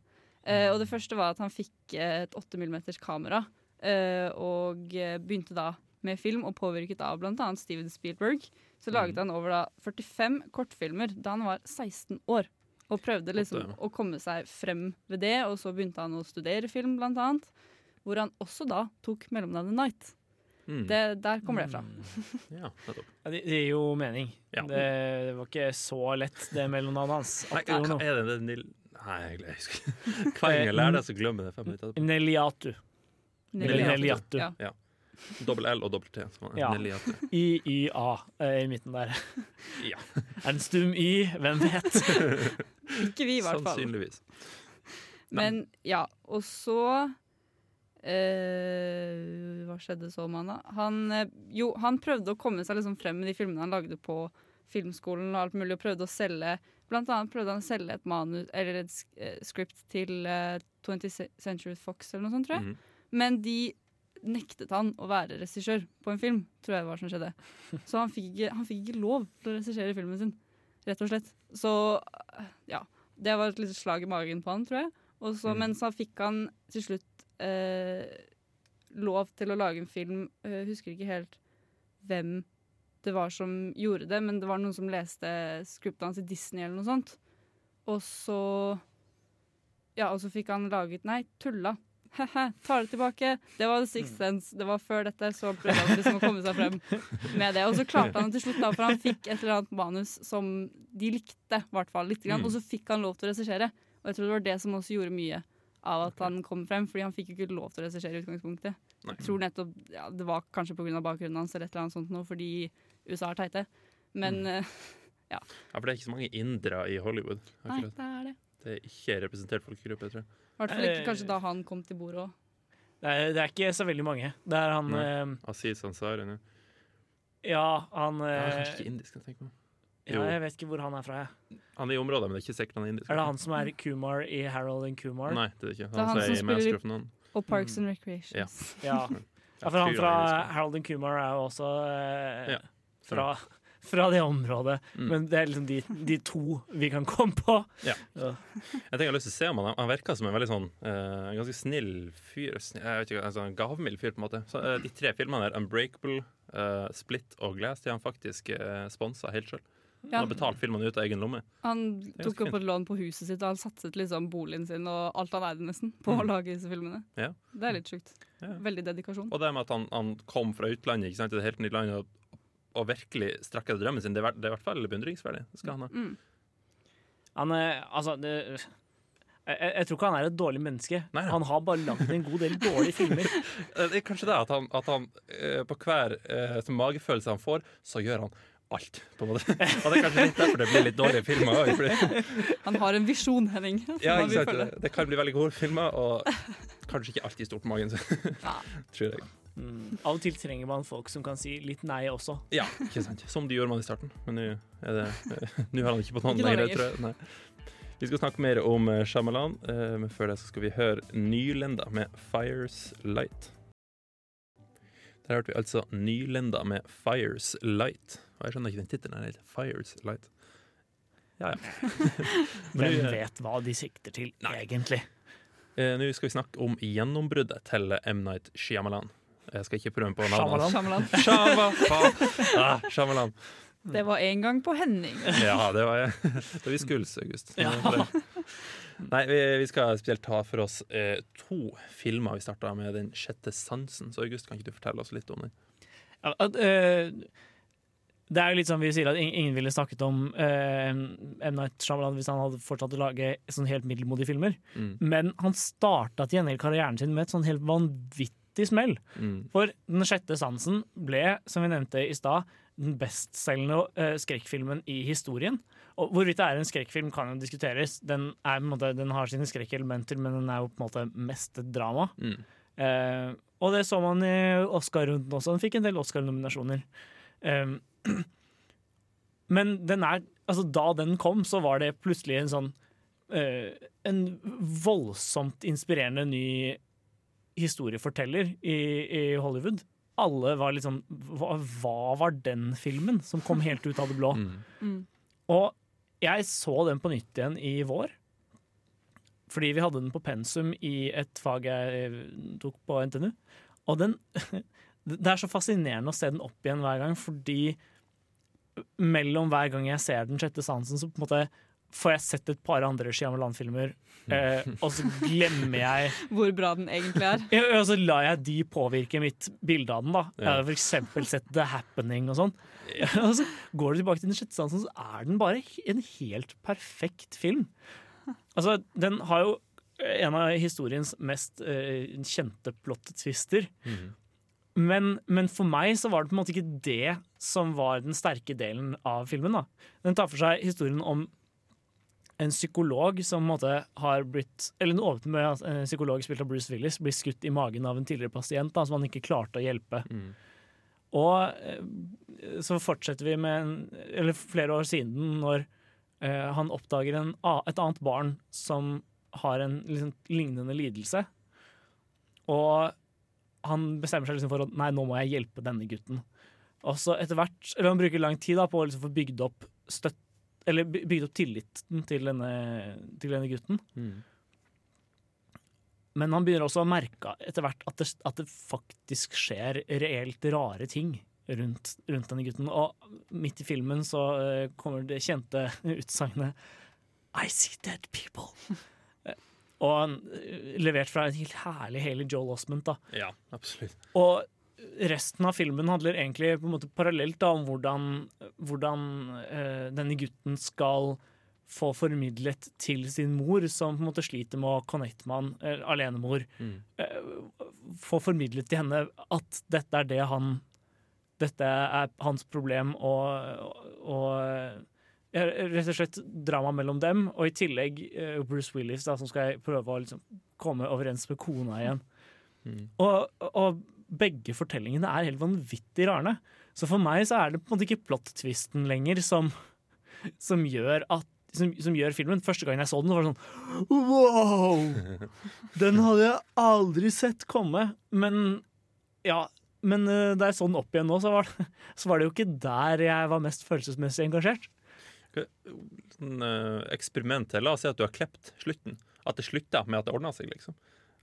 Eh, og det første var at han fikk et 8 mm kamera, eh, og eh, begynte da med film, og påvirket av annet Steven Spielberg. Så laget han over da 45 kortfilmer da han var 16 år. Og prøvde liksom å komme seg frem ved det, og så begynte han å studere film, blant annet. Hvor han også da tok mellomnavnet Night. Mm. Det, der kommer det fra. *laughs* Ja, nettopp. Ja, det, det gir jo mening. Ja. Det, det var ikke så lett, det mellomnavnet hans. Nei, hva er det? det er Nil... Nei, jeg husker ikke. *laughs* Hver gang jeg lærer det, så glemmer jeg det fem minutter etterpå. Neliatu. Neliatu. Neliatu. Ja. Dobbel L og dobbel T. Ja. I-Y-A *laughs* eh, i midten der. Ja. Er det en stum Y? Hvem vet? Ikke vi, i hvert fall. Sannsynligvis. Men ja, og så eh, Hva skjedde så med han da? Han, eh, jo, han prøvde å komme seg liksom frem med de filmene han lagde på filmskolen, og alt mulig, og prøvde å selge Blant annet prøvde han å selge et manus, eller et eh, script til uh, 20th Century Fox eller noe sånt, tror jeg. Mhm. Men de nektet han å være regissør på en film, tror jeg det var som skjedde. Så han fikk ikke, han fikk ikke lov til å regissere filmen sin, rett og slett. Så ja, det var et lite slag i magen på han, tror jeg. Også, Mm. Men så fikk han til slutt lov til å lage en film. Jeg husker ikke helt hvem det var som gjorde det, men det var noen som leste scriptet hans i Disney eller noe sånt. Og så Ja, og så fikk han laget Nei, tulla. He-he, tar det tilbake. Det var The Sixth Sense. Det var før dette, så prøvde han liksom å komme seg frem med det. Og så klarte han det til slutt, da, for han fikk et eller annet manus som de likte, i hvert fall litt. Grann, Mm. Og så fikk han lov til å regissere. Og jeg tror det var det som også gjorde mye av at han kom frem, fordi han fikk jo ikke lov til å regissere i utgangspunktet. Nei. Jeg tror nettopp ja, Det var kanskje pga. bakgrunnen hans eller et eller annet sånt noe, fordi USA er teite. Men Mm. eh, *laughs* Ja, for det er ikke så mange indere i Hollywood. nei, det er det. Det er ikke representert folkegruppe, tror jeg. I hvert fall ikke Eh, kanskje da han kom til bordet òg. Det er, det er ikke så veldig mange. Det er han Nei. eh, Aziz Ansari nå. Ja, han Ja, er kanskje ikke indisk, jeg tenker på. Ja, Jeg vet ikke hvor han er fra. jeg. Han er i området, men det er ikke sikkert han er indisk. Er det han som er Kumar i Harold and Kumar? Nei, det er det ikke. Det er Han, han som er som spiller i- Master of None. Og Parks Mm. and Recreations Ja. Ja. *laughs* ja, for han fra Harold and Kumar er jo også eh, Ja. fra, *laughs* fra det området. Mm. Men det er liksom de, de to vi kan komme på. Ja. Jeg tenker jeg har lyst til å se om Han Han virker som en veldig sånn eh, ganske snill fyr. Snill, jeg vet ikke, en sånn gavmild fyr, på en måte. Så, eh, de tre filmene der, Unbreakable, eh, Split og Glass, de har han faktisk uh, sponsa helt sjøl. Han har betalt filmene ut av egen lomme. Han tok opp et lån på huset sitt, og han satset liksom boligen sin og alt han eide nesten på å Mm. lage disse filmene. Ja. Det er litt sjukt. Ja. Veldig dedikasjon. Og det med at han, han kom fra utlandet ikke sant, til et helt nytt land og, og virkelig strakk etter drømmen sin, det er, det er i hvert fall beundringsverdig. Det skal han ha. Mm. Han er, altså det, jeg, jeg tror ikke han er et dårlig menneske. Nei, nei. Han har bare lagd en god del dårlige filmer. *laughs* Eh, Det er kanskje det at han, at han eh, på hver eh, magefølelse han får, så gjør han alt. på en måte. *laughs* Og det er kanskje litt derfor det blir litt dårlige filmer òg. *laughs* Han har en visjon, Henning. Ja, *laughs* ikke sant? Det, det kan bli veldig gode filmer, og kanskje ikke alltid stort på magen. Så. Tror jeg. Mm. Av og til trenger man folk som kan si litt nei også. Ja, ikke sant. Som de gjorde man i starten. Men nå er Nå har han ikke på nå lenger, tror jeg. Nei. Vi skal snakke mer om eh, Shyamalan, eh, men før det så skal vi høre Nylenda med 'Fires Light'. Der hørte vi altså Nylenda med 'Fires Light'. Og jeg skjønner ikke den tittelen helt. 'Fires Light'. Ja, ja. *laughs* Men Hvem vet hva de sikter til, egentlig? eh, Nå skal vi snakke om gjennombruddet til M. Night Shyamalan. Jeg skal ikke prøve på navnet. hans. Shyamalan. Shyamalan. *laughs* Ah, Shyamalan. Det var en gang på Henning. *laughs* Ja, det var jeg. Da vi skulle, August. Ja. Nei, vi, vi skal spesielt ta for oss eh, to filmer. Vi starta med Den sjette sansen. Så August, kan ikke du fortelle oss litt om den? Ja, at, øh, det er jo litt sånn vi sier at ingen ville snakket om øh, M. Night Shyamalan hvis han hadde fortsatt å lage sånn helt middelmodige filmer. Mm. Men han starta til gjengjeld karrieren sin med et sånn helt vanvittig smell. Mm. For Den sjette sansen ble, som vi nevnte i stad, den bestselgende uh, skrekkfilmen i historien. Og Hvorvidt det er en skrekkfilm, kan jo diskuteres. Den, er, måte, den har sine skrekkelementer, men den er jo på en måte mest drama. Mm. Eh, og det så man i Oscar-runden også. Den fikk en del Oscar-nominasjoner. Um, *clears throat* men den er, altså, da den kom, så var det plutselig en sånn uh, En voldsomt inspirerende ny historieforteller i, i Hollywood. Alle var litt sånn hva, hva var den filmen som kom helt ut av det blå? *laughs* Mm. Mm. Og jeg så den på nytt igjen i vår. Fordi vi hadde den på pensum i et fag jeg tok på NTNU. Og den *laughs* Det er så fascinerende å se den opp igjen hver gang, fordi mellom hver gang jeg ser Den sjette sansen, så på en måte får jeg sett et par andre Shyamalan-filmer, eh, og så glemmer jeg *laughs* Hvor bra den egentlig er. ja, og så lar jeg de påvirke mitt bilde av den. da Jeg har f.eks. for eksempel sett The Happening og sånn. *laughs* Og så går du tilbake til den sjette sansen, så er den bare en helt perfekt film. Altså, den har jo en av historiens mest eh, kjente plot-twister. Mm. Men, men for meg så var det på en måte ikke det som var den sterke delen av filmen. da Den tar for seg historien om en psykolog som på en måte har blitt Eller en åpner med at en psykolog spilt av Bruce Willis blir skutt i magen av en tidligere pasient da, som han ikke klarte å hjelpe. Mm. Og eh, så fortsetter vi med en, Eller flere år siden, når eh, han oppdager en, et annet barn som har en liksom, lignende lidelse. Og han bestemmer seg liksom for at nei, nå må jeg hjelpe denne gutten. Og så etter hvert, eller Han bruker lang tid da på å liksom få bygd opp støtt, eller bygd opp tilliten til denne, til denne gutten. Mm. Men han begynner også å merke etter hvert at det, at det faktisk skjer reelt rare ting rundt, rundt denne gutten. Og midt i filmen så eh, kommer det kjente utsagnet I see dead people. Og han, eh, levert fra en helt herlig Haley Joel Osment. da. Ja, absolutt. Og resten av filmen handler egentlig på en måte parallelt da, om hvordan, hvordan eh, denne gutten skal få formidlet til sin mor, som på en måte sliter med å connecte med han, alenemor. Mm. Eh, få formidlet til henne at dette er det han Dette er hans problem, og, og rett og slett drama mellom dem. Og i tillegg eh, Bruce Willis, da, som skal prøve å liksom komme overens med kona igjen. Mm. Og, og begge fortellingene er helt vanvittig rarende. Så for meg så er det på en måte ikke plot-twisten lenger som, som, gjør at, som, som gjør filmen. Første gangen jeg så den, så var det sånn Wow! *laughs* Den hadde jeg aldri sett komme. Men ja. Men eh, da jeg så den opp igjen nå, så var, det, så var det jo ikke der jeg var mest følelsesmessig engasjert. Sånn, eh, eksperiment til. La oss si at du har klept slutten. At det slutter med at det ordner seg, liksom.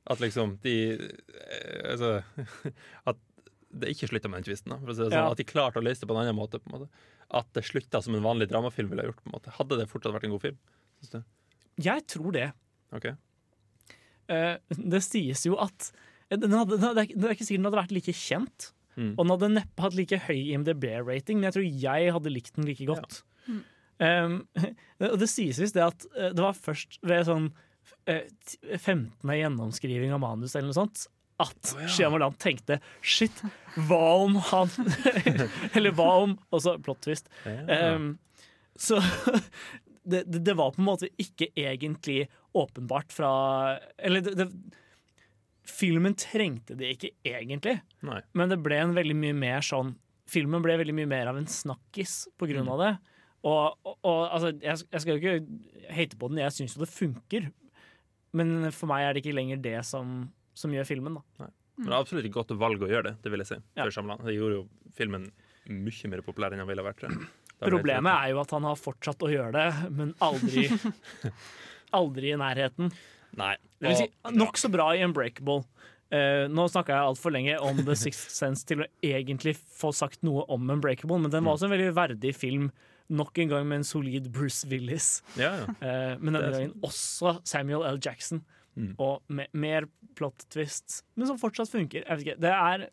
At liksom de eh, Altså *laughs* At det ikke slutta med den tvisten. Da, si sånn. Ja. At de klarte å løse det på en annen måte. på en måte At det slutta som en vanlig dramafilm ville ha gjort. på en måte Hadde det fortsatt vært en god film? Synes du? Jeg tror det. Ok Uh, det sies jo at den hadde, den hadde, Det er ikke sikkert den hadde vært like kjent. Mm. Og den hadde neppe hatt like høy IMDb-rating, men jeg tror jeg hadde likt den like godt. Um, *laughs* og det sies visst det at eh, det var først ved sånn eh, t- 15. gjennomskriving av manus eller noe sånt at oh, ja. Shyamalan tenkte shit, hva om han *laughs* Eller hva om Også plot twist. Ja. Um, så *laughs* det, det, det var på en måte ikke egentlig åpenbart fra Eller det, det, filmen trengte det ikke egentlig, Nei. men det ble en veldig mye mer sånn Filmen ble veldig mye mer av en snakkis på grunn Mm. av det. Og, og, og altså, jeg, jeg skal jo ikke hate på den, jeg syns jo det funker. Men for meg er det ikke lenger det som, som gjør filmen, da. Men det er absolutt et godt valg å gjøre det, det vil jeg si. Ja. Det gjorde jo filmen mye mer populær enn den ville vært. Problemet er jo at han har fortsatt å gjøre det, men aldri, *laughs* aldri i nærheten. Nei. Det vil si, nokså bra i Unbreakable. Uh, nå snakka jeg altfor lenge om The Sixth Sense til å egentlig få sagt noe om Unbreakable, men den var også en veldig verdig film. Nok en gang med en solid Bruce Willis. Ja, ja. Eh, men denne gangen også Samuel L. Jackson. Mm. Og me mer plot twists, men som fortsatt funker. Jeg vet ikke, det er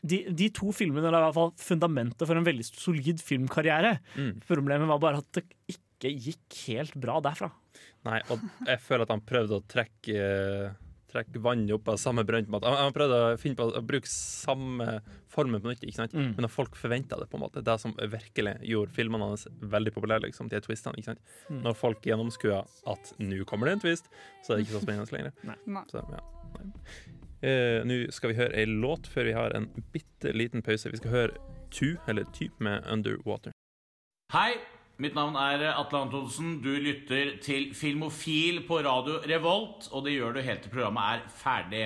de, de to filmene er i hvert fall fundamentet for en veldig solid filmkarriere. Mm. Problemet var bare at det ikke gikk helt bra derfra. Nei, og jeg føler at han prøvde å trekke, eh, trekke vannet opp av samme brønt. med at Han, prøvde å finne på å bruke samme formen på nytt, ikke sant? Mm. men at folk forventa det. på en måte Det som virkelig gjorde filmene hans veldig populære, liksom, de twistene. ikke sant? Mm. Når folk gjennomskua at nå kommer det en twist, så er det ikke så spennende lenger. *laughs* Nei. Så, ja. nei. Eh, nå skal vi høre ei låt før vi har en bitte liten pause. Vi skal høre Tu, eller Ty, med Underwater. Hei, mitt navn er Atle Antonsen. Du lytter til Filmofil på radio Revolt, og det gjør du helt til programmet er ferdig.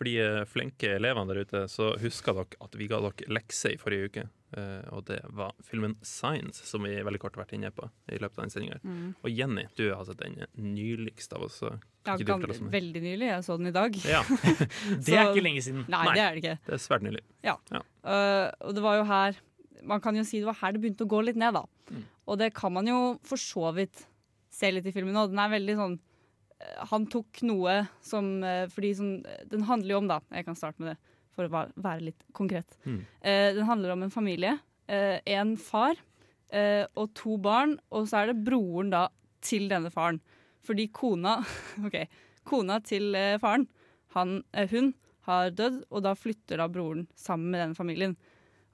For de eh, flinke elevene der ute, så husker dere at vi ga dere lekser i forrige uke. Eh, og det var filmen Science, som vi veldig kort har vært inne på i løpet av den sendinga. Mm. Og Jenny, du har sett den nyligst av oss. Ja, veldig nylig. Jeg så den i dag. Ja. *laughs* Det er ikke lenge siden. Nei, Nei. det er det ikke. Det er svært nylig. Ja. Ja. Uh, og det var jo her Man kan jo si det var her det begynte å gå litt ned, da. Mm. Og det kan man jo for så vidt se litt i filmen. òg. den er veldig sånn øh, Han tok noe som øh, Fordi sånn Den handler jo om, da Jeg kan starte med det for å være litt konkret. Mm. Eh, den handler om en familie. eh, en far eh, og to barn, og så er det broren da til denne faren. Fordi kona *laughs* OK. Kona til eh, faren, han, eh, hun, har dødd, og da flytter da broren sammen med denne familien.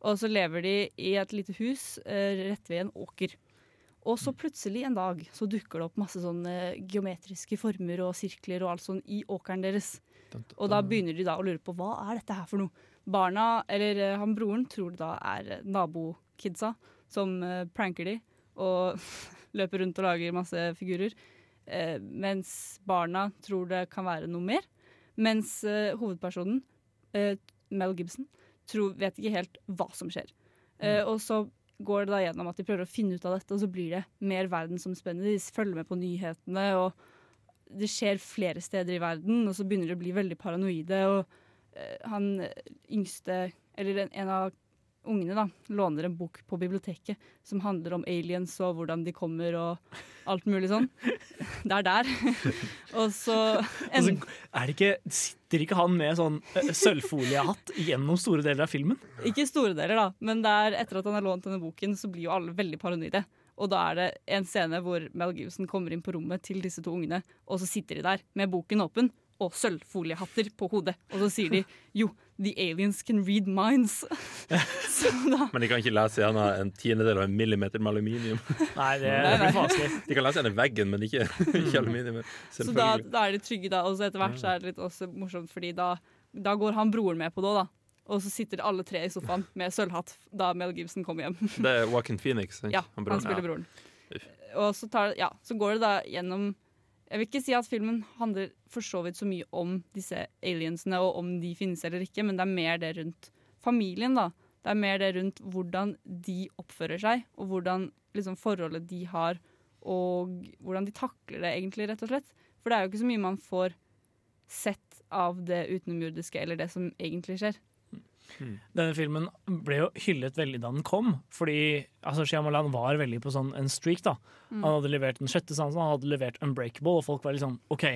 Og så lever de i et lite hus eh, rett ved en åker. Og så plutselig en dag så dukker det opp masse sånne geometriske former og sirkler og alt sånn i åkeren deres. Og da begynner de da å lure på hva er dette her for noe. Barna, eller eh, han broren, tror det da er eh, nabokidsa som pranker de og *laughs* løper rundt og lager masse figurer. Mens barna tror det kan være noe mer. Mens hovedpersonen, Mel Gibson, tror, vet ikke helt hva som skjer. Eh, og så går det da gjennom at de prøver å finne ut av dette, og så blir det mer verdensomspennende. De følger med på nyhetene, og det skjer flere steder i verden, og så begynner de å bli veldig paranoide. Og eh, han yngste, eller en av ungene, da, låner en bok på biblioteket som handler om aliens og hvordan de kommer og alt mulig sånn. Det er der. og så en, *laughs* Altså, er det ikke, sitter ikke han med sånn eh, sølvfoliehatt gjennom store deler av filmen? Ikke store deler, da, men det er etter at han har lånt denne boken, så blir jo alle veldig paranoide. Og da er det en scene hvor Mel Gibson kommer inn på rommet til disse to ungene, og så sitter de der med boken åpen og sølvfoliehatter på hodet. Og så sier de jo, the aliens can read minds. *laughs* så da Men de kan ikke lese gjerne en tiendedel av en millimeter med aluminium. Nei, det, det blir vanskelig. De kan lese gjerne veggen, men ikke, ikke aluminium. Så da, da er de trygge, da. Og så etter hvert så er det litt også morsomt, fordi da, da går han broren med på det òg, da. Og så sitter alle tre i sofaen med sølvhatt da Mel Gibson kommer hjem. Det er Joaquin Phoenix. ikke? Ja, Han han, spiller broren. Ja. Og så, tar, ja, så går det da gjennom Jeg vil ikke si at filmen handler for så vidt så mye om disse aliensene og om de finnes eller ikke, men det er mer det rundt familien, da. Det er mer det rundt hvordan de oppfører seg, og hvordan liksom, forholdet de har, og hvordan de takler det, egentlig, rett og slett. For det er jo ikke så mye man får sett av det utenomjordiske, eller det som egentlig skjer. Denne filmen ble jo hyllet veldig da den kom, fordi altså, Shyamalan var veldig på sånn en streak. da. Mm. Han hadde levert Den sjette sansen, han hadde levert Unbreakable, og folk var litt sånn OK.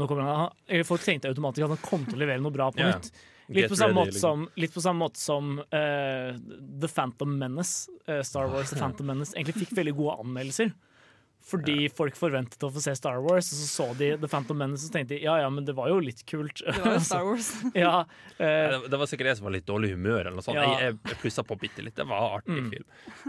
nå kommer han, eller Folk tenkte automatisk at han kom til å levere noe bra på nytt. nytt. Litt på, samme ready, måte liksom. som, litt på samme måte som uh, The Phantom Menace, uh, Star Wars The Phantom Menace, egentlig fikk veldig gode anmeldelser. Fordi folk forventet å få se Star Wars, og så så de The Phantom Menace og så tenkte de, ja ja, men det var jo litt kult. Det var jo *laughs* Star Wars. ja, eh, Det, det var sikkert jeg som var litt dårlig humør. eller noe sånt. Ja. Jeg, jeg plussa på bitte litt. Det var artig Mm. film.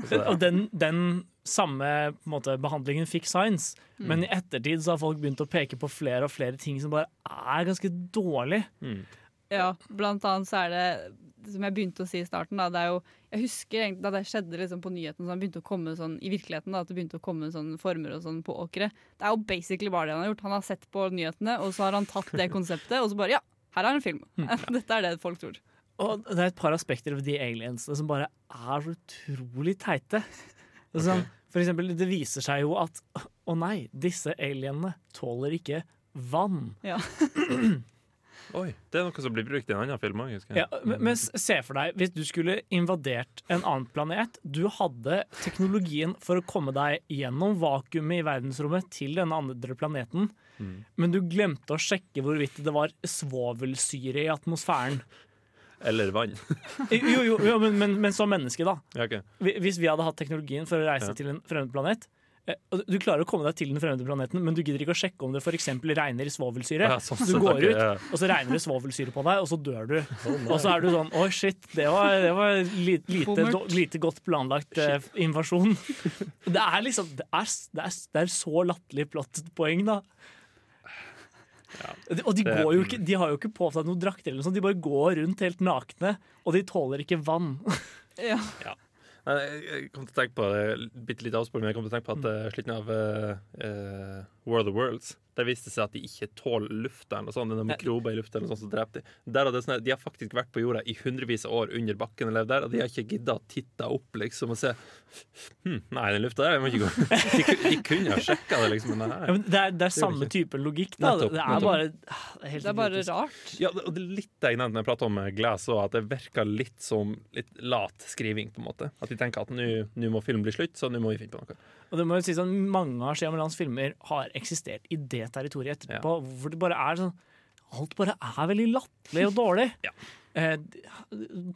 Den- Og den, den samme på måte, behandlingen fikk Science, Mm. men i ettertid så har folk begynt å peke på flere og flere ting som bare er ganske dårlig. Mm. Ja, blant annet så er det som jeg begynte å si i starten, da, det er jo Jeg husker da det skjedde liksom på nyheten, så han begynte å komme sånn i virkeligheten, da, at det begynte å komme sånn former og sånn på åkre. Det er jo basically bare det han har gjort. Han har sett på nyhetene, og så har han tatt det konseptet, og så bare Ja, her er en film. *laughs* Dette er det folk tror. Og det er et par aspekter ved de aliensene som bare er så utrolig teite. Sånn, For eksempel, det viser seg jo at å nei, disse alienene tåler ikke vann. Ja. *clears throat* Oi, Det er noe som blir brukt i en annen film òg. Ja, men, se for deg, hvis du skulle invadert en annen planet Du hadde teknologien for å komme deg gjennom vakuumet i verdensrommet til denne andre planeten, Mm. men du glemte å sjekke hvorvidt det var svovelsyre i atmosfæren. Eller vann. Jo, jo, jo men, men, men som menneske, da. Ja, okay. Hvis vi hadde hatt teknologien for å reise Ja. til en fremmed planet eh, Du klarer å komme deg til den fremmede planeten, men du gidder ikke å sjekke om det f.eks. regner svovelsyre. Ja, sånn du går ut, og så regner det svovelsyre på deg, og så dør du. *laughs* Oh, og så er du sånn Oi, shit, det var, det var lite, lite, do- lite godt planlagt eh, invasjon. *laughs* Det er liksom Det er, det er, det er så latterlig plottpoeng, da. Og de, går jo ikke, de har jo ikke på seg noen drakter, eller noe sånt. de bare går rundt helt nakne, og de tåler ikke vann. Ja. Nei, jeg- kom til å tenke på bitte litt avsporing, men jeg kom til å tenke på at mm. slutten av uh, eh, War of the Worlds der viste det seg at de ikke tåler lufta eller noe sånt. Det er noen mikrober i lufta eller sånn som dreper de. Der sånn, de har faktisk vært på jorda i hundrevis av år under bakken og levd der, og de har ikke gidda å titte opp liksom og se hm, Nei, den lufta der den må ikke gå. De, de kunne ha sjekka det, liksom, men Ja, men det, er, det er samme type logikk. Da. Nettopp, Det er bare ah, det er, helt Det er bare rart. Ja, og det er litt det jeg nevnte når jeg pratet om eh, Glass òg, at det virker litt som litt lat skriving, på en måte. At de tenker at nå nå må film bli slutt, så nå må vi finne på noe. Og det må jo si sånn, Mange av Shyamalans filmer har eksistert i det territoriet etterpå, hvor det bare er sånn Alt bare er veldig latterlig og dårlig. Ja. Eh,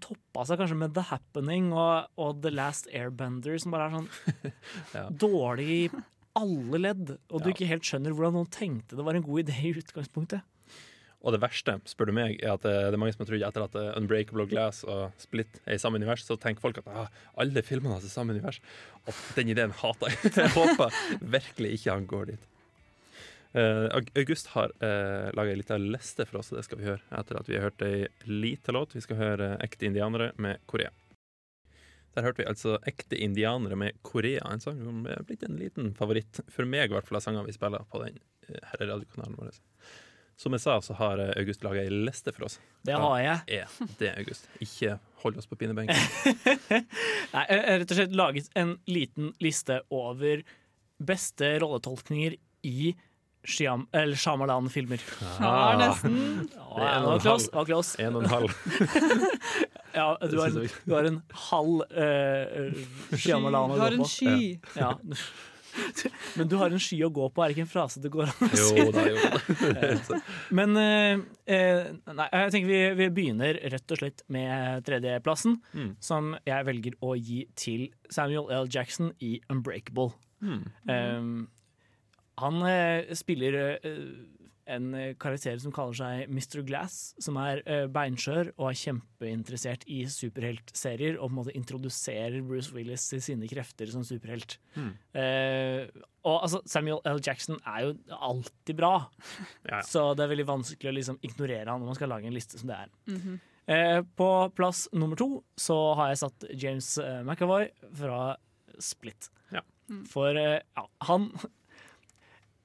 toppa seg kanskje med The Happening og, og The Last Airbender, som bare er sånn *laughs* Ja. dårlig i alle ledd. Og du ikke helt skjønner hvordan noen tenkte det var en god idé i utgangspunktet. Og det verste, spør du meg, er at eh, det er mange som har trodd etter at eh, Unbreakable Glass og Split er i samme univers, så tenker folk at ah, alle filmene er i samme univers. Og den ideen hater jeg. *laughs* Jeg håper virkelig ikke han går dit. Uh, August har uh, laga ei lita liste for oss, og det skal vi høre etter at vi har hørt ei lita låt. Vi skal høre Ekte indianere med Korea. Der hørte vi altså Ekte indianere med Korea, en sang som er blitt en liten favoritt for meg, i hvert fall av sanger vi spiller på den her radiokanalen vår. Som jeg sa, så har eh, August laga ei liste for oss. Det har jeg. Ja, det, August? Ikke hold oss på pinebenken. *laughs* Nei, jeg har rett og slett laget en liten liste over beste rolletolkninger i Shyam, eller Shyamalan-filmer. Ja, nesten. Ja, det var close. Var close. En og en halv. *laughs* Ja, du har, synes du har en halv uh, Shyamalan å Du har en på. sky. Ja. *laughs* *laughs* Men du har en sky å gå på, er det ikke en frase det går an å si. Jo da, jo da. *laughs* Men eh, eh, nei, jeg tenker vi, vi begynner rett og slett med tredjeplassen, Mm. som jeg velger å gi til Samuel L. Jackson i Unbreakable. Mm. Um, han eh, spiller eh, en karakter som kaller seg Mr. Glass, som er eh, beinskjør og er kjempeinteressert i superheltserier, og på en måte introduserer Bruce Willis til sine krefter som superhelt. Mm. Eh, og altså, Samuel L. Jackson er jo alltid bra, Ja, ja. så det er veldig vanskelig å liksom ignorere han når man skal lage en liste som det er. Mhm. Eh, på plass nummer to så har jeg satt James eh, McAvoy fra Split. Ja. For eh, ja, han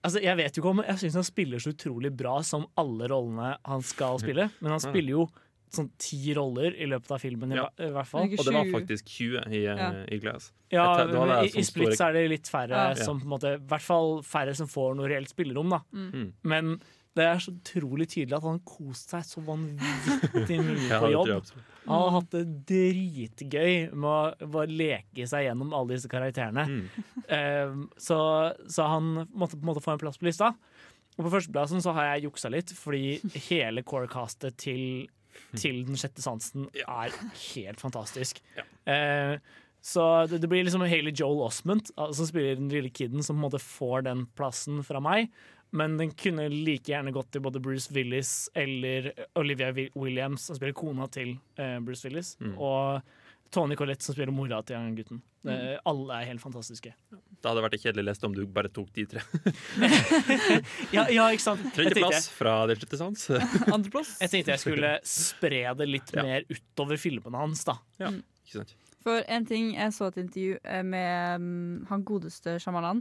Altså, Jeg vet jo ikke om Jeg syns han spiller så utrolig bra som alle rollene han skal spille, men han spiller jo sånn ti roller i løpet av filmen, Ja. i hvert fall. Og det var faktisk 20 i, eh, Ja. i Glass. Ja, tar, det i, i Splits Split store- er det litt færre Ja. som på en måte I hvert fall færre som får noe reelt spillerom, da. Mm. Men det er så utrolig tydelig at han koste seg så vanvittig *laughs* mye på jobb. Han har hatt det dritgøy med å leke seg gjennom alle disse karakterene. Mm. Eh, så, så han måtte på en måte få en plass på lista. Og på førsteplassen så har jeg juksa litt, fordi hele corecastet til, til Den sjette sansen er helt fantastisk. Eh, så det, det blir liksom Haley Joel Osment altså, som spiller den lille kiden, som på en måte får den plassen fra meg. Men den kunne like gjerne gått til både Bruce Willis eller Olivia Williams, som spiller kona til eh, Bruce Willis, Mm. og Tony Collette, som spiller mora til han gutten. Eh, alle er helt fantastiske. Det hadde vært kjedelig lest om du bare tok de tre. *laughs* Ja, ja ikke sant? Tredjeplass fra Den sjette sans. Andreplass. *laughs* *laughs* jeg tenkte jeg skulle spre det litt Ja. mer utover filmene hans, da. Ikke sant? For en ting, jeg så et intervju eh, med mm, han godeste Shyamalan,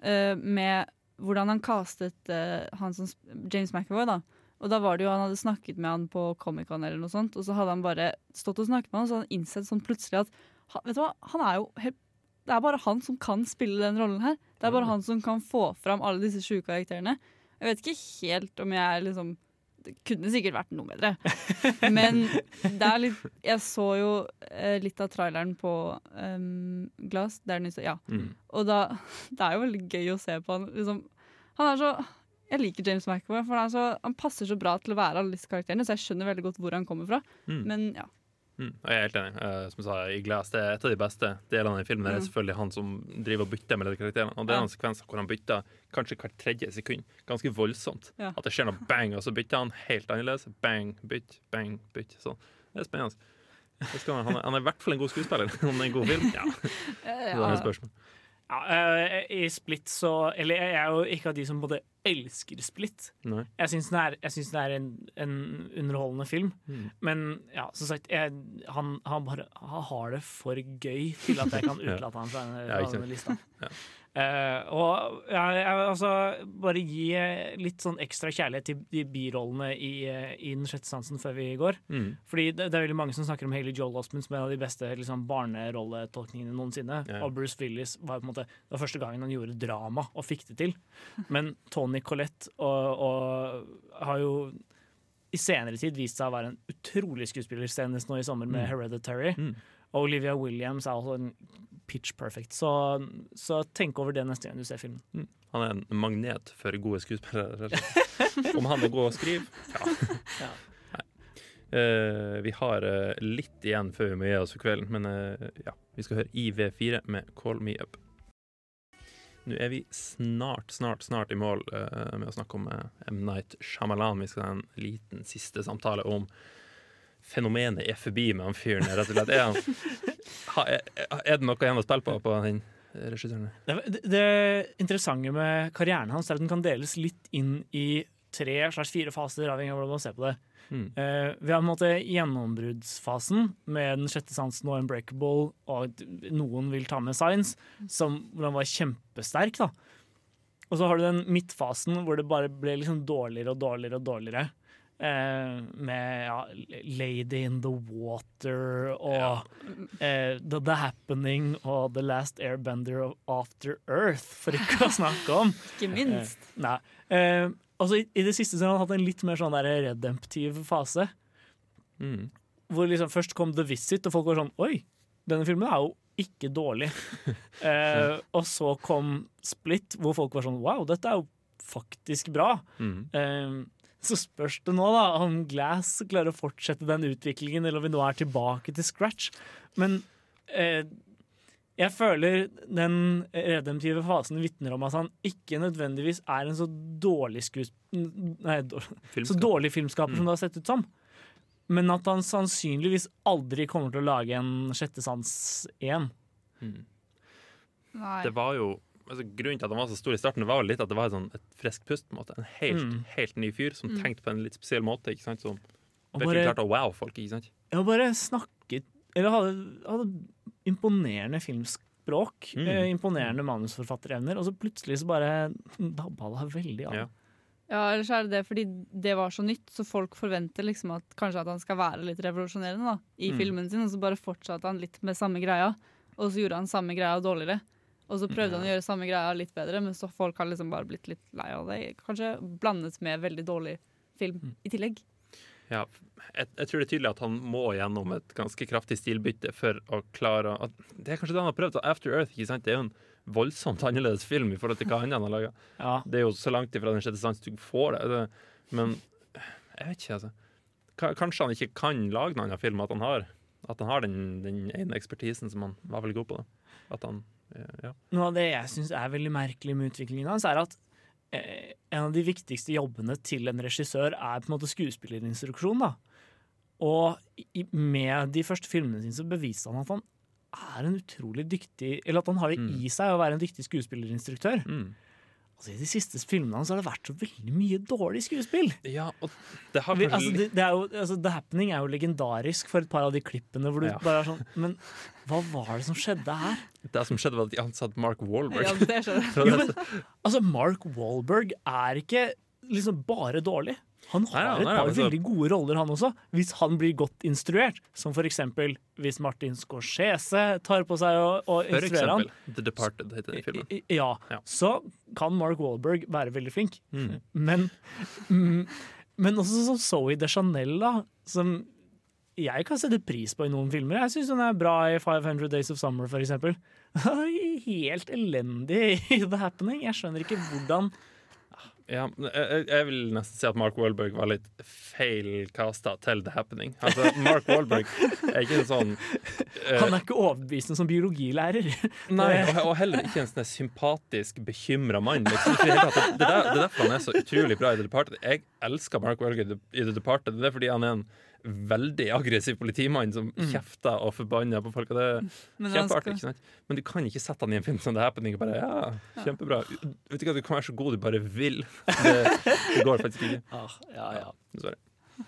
eh, med hvordan han castet uh, han som James McAvoy, da. Og da var det jo, Han hadde snakket med han på Comic-Con, eller noe sånt, og så hadde han bare stått og snakket med han, og så hadde han innsett sånn plutselig at vet du hva, han er jo helt Det er bare han som kan spille den rollen her. Det er bare han som kan få fram alle disse sju karakterene. Jeg vet ikke helt om jeg liksom Det kunne sikkert vært noe bedre. *laughs* Men det er litt Jeg så jo eh, litt av traileren på um, Glass. Det er den ja. Mm. Og da *laughs* Det er jo veldig gøy å se på han. Liksom, han er så Jeg liker James McAvoy, for han, så, han passer så bra til å være alle disse karakterene, så jeg skjønner veldig godt hvor han kommer fra. Mm. Men ja. Mm. Jeg er helt enig. Uh, som jeg sa, i Glass, Det er et av de beste delene i filmen. Det er Mm. selvfølgelig han som driver og bytter mellom de karakterene. Og det er Ja. en sekvenser hvor han bytter kanskje hvert tredje sekund. Ganske voldsomt. Ja. At det skjer noe bang, og så bytter han helt annerledes. Bang, bytt, bang, bytt. Sånn. Det er spennende. Han, er, han er i hvert fall en god skuespiller. *laughs* Om det er en god film? Ja. *laughs* Det er spørsmål. Ja, eh, I Split så Eller jeg er jo ikke av de som både elsker Split. Nei. Jeg syns den er, det er en, en underholdende film. Mm. Men ja, som sagt, jeg, han, han bare han har det for gøy til at jeg kan *laughs* Ja. han fra denne, Ja, lista. Ja. Eh, og ja, altså, bare gi eh, litt sånn ekstra kjærlighet til de birollene i, eh, i Den sjette sansen før vi går. Mm. Fordi det, det er veldig mange som snakker om Haley Joel Osment som en av de beste liksom, barnerolletolkningene noensinne. Yeah. Og Bruce Willis var på en måte Det var første gangen han gjorde drama og fikk det til. Men Tony Collette og, og har jo i senere tid vist seg å være en utrolig skuespiller, senest nå i sommer med Mm. Hereditary. Mm. Og Olivia Williams er også en pitch perfect. Så, så tenk over det neste gang du ser filmen. Han er en magnet for gode skuespillere. Om han er god å skrive? Ja. *laughs* Ja. Eh, vi har uh, litt igjen før vi må gi oss for kvelden, men uh, ja. Vi skal høre IV4 med 'Call Me Up'. Nå er vi snart, snart, snart i mål med å snakke om M. Night Shyamalan. Vi skal ha en liten siste samtale om fenomenet er forbi med han fyren. Rett og slett. Er, han, *laughs* er, det noe igjen å spille på på den regissøren? Det, det, interessante med karrieren hans er at den kan deles litt inn i tre slags fire faser, avhengig av hvordan man ser på det. Mm. Vi har på en måte gjennombruddsfasen med Den sjette sansen og Unbreakable, og noen vil ta med Science, som hvordan var kjempesterk. da. Og så har du den midtfasen hvor det bare ble liksom dårligere og dårligere og dårligere. Eh, med ja, Lady in the Water og eh, the, the Happening og The Last Airbender of After Earth, for ikke å snakke om. *laughs* Ikke minst. Eh, nei. Eh, altså, i, I det siste så har han hatt en litt mer sånn der redemptiv fase. Mm. Hvor liksom først kom The Visit, og folk var sånn Oi, denne filmen er jo ikke dårlig. *laughs* eh, og så kom Split, hvor folk var sånn Wow, dette er jo faktisk bra. Mm. Så spørs det nå da om Glass klarer å fortsette den utviklingen, eller om vi nå er tilbake til scratch. Men eh, jeg føler den redemptive fasen vitner om at han ikke nødvendigvis er en så dårlig skues... Nei, dårlig, så dårlig filmskaper Mm. som det har sett ut som. Men at han sannsynligvis aldri kommer til å lage en Sjette sans 1. Mm. Nei. Det var jo altså, Grunnen til at han var så stor i starten, det var jo litt at det var et, sånn, et friskt pust. på en måte En helt, Mm. helt ny fyr som Mm. tenkte på en litt spesiell måte. Ikke sant? Som virkelig klarte å wow folk. Ikke sant? Ja, bare snakket Eller hadde, hadde imponerende filmspråk. Mm. Eh, imponerende manusforfatterevner. Og så plutselig så bare dabba det veldig av. Ja. Ja, ellers er det det fordi det var så nytt, så folk forventer liksom at kanskje at han skal være litt revolusjonerende da, i Mm. filmen sin, og så bare fortsatte han litt med samme greia, og så gjorde han samme greia dårligere. Og så prøvde han å gjøre samme greia litt bedre, men så folk har liksom bare blitt litt lei av det. Kanskje blandet med veldig dårlig film i tillegg. Ja, jeg, jeg tror det er tydelig at han må gjennom et ganske kraftig stilbytte for å klare å Det er kanskje det han har prøvd. After Earth ikke sant? Det er jo en voldsomt *laughs* annerledes film i forhold til hva annet han har laga. Ja. Det er jo så langt ifra den sjette sans du får det. det. Men jeg vet ikke, altså. Ka- Kanskje han ikke kan lage noen annen film, at han har, at han har den, den ene ekspertisen som han var veldig god på. Da. At han, ja. Noe av det jeg syns er veldig merkelig med utviklingen hans, er at eh, en av de viktigste jobbene til en regissør er på en måte skuespillerinstruksjon. da. Og i, med de første filmene sine så beviste han at han er en utrolig dyktig Eller at han har det i seg å være en dyktig skuespillerinstruktør. Mm. Altså, I de siste filmene hans har det vært så veldig mye dårlig skuespill. Ja, og det har Vi, altså, det, det er jo, altså, The Happening er jo legendarisk for et par av de klippene hvor du Ja. bare er sånn Men hva var det som skjedde her? Det som skjedde, var at de ansatte Mark Wahlberg. Ja, det skjedde. *laughs* Jo, men, altså, Mark Wahlberg er ikke liksom bare dårlig. Han har Nei, nei, et par altså- veldig gode roller, han også, hvis han blir godt instruert. Som for eksempel hvis Martin Scorsese tar på seg å, å For instruere han. eksempel The Departed heter den filmen. Ja, Ja. så kan Mark Wahlberg være veldig flink. Mm. Men, mm, men også som Zoe de Chanel, da, som jeg kan sette pris på i noen filmer. Jeg syns hun er bra i 500 Days of Summer, for eksempel. *laughs* Helt elendig i The Happening. Jeg skjønner ikke hvordan Ja, jeg, jeg- vil nesten si at Mark Wahlberg var litt feil casta til The Happening. Altså, Mark Wahlberg er ikke en sånn uh, Han er ikke overbevisende som biologilærer. *laughs* Nei, og, og heller ikke en sånn sympatisk, bekymra mann. Liksom. Det, det, det er derfor han er så utrolig bra i The Departed. Jeg elsker Mark Wahlberg i The Departed. Det er fordi han er en veldig aggressiv politimann som kjefter og forbanner på folk. Og det er Men kjempeartig. ikke sant? Men du kan ikke sette han i en film som The Happening og bare Ja, kjempebra. Vet du hva, Du kan være så god du bare vil. *laughs* Det, det går faktisk ikke. Ah, ja, ja. Dessverre.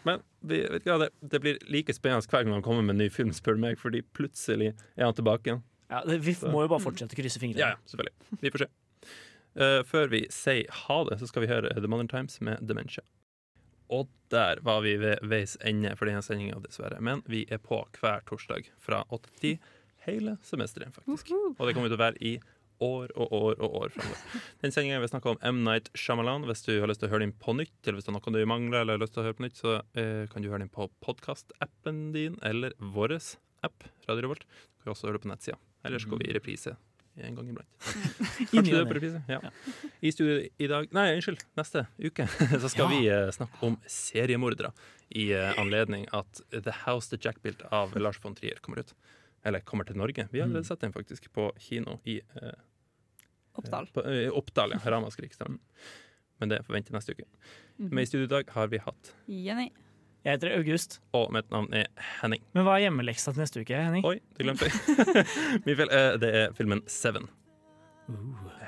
Men vi, vet du hva, det, det blir like spennende hver gang han kommer med en ny film, spør meg, fordi plutselig er han tilbake igjen. Ja, det, vi må jo bare fortsette å krysse fingrene. Ja, ja, selvfølgelig. Vi får se. Uh, før vi sier ha det, så skal vi høre The Modern Times med Dementia. Og der var vi ved veis ende for denne sendinga, dessverre. Men vi er på hver torsdag fra 8 til 10 hele semesteret, faktisk. Og det kommer vi til å være i år og år og år framover. Den sendinga vil snakke om M. Night Shyamalan. Hvis du har lyst til å høre den på nytt, eller hvis det er noe du mangler, eller har lyst til å høre på nytt, så eh, kan du høre den på podkastappen din, eller vår app, Radio Revolt. Du kan også høre det på nettsida. Eller så går vi i reprise en gang iblant. *laughs* Inni. Ja. I studio i dag Nei, unnskyld. Neste uke *laughs* så skal Ja. vi eh, snakke om seriemordere i eh, anledning at The House The Jack Built av Lars von Trier kommer ut. Eller kommer til Norge. Vi har allerede sett den faktisk på kino i eh, Oppdal. På, eh, Oppdal, ja. Ramaskrik. Men det får vente neste uke. Med i studio i dag har vi hatt Jenny. Jeg heter August. Og mitt navn er Henning. Men hva er hjemmeleksa til neste uke, Henning? Oi, det glemte jeg. *laughs* Det er filmen Seven. Uh.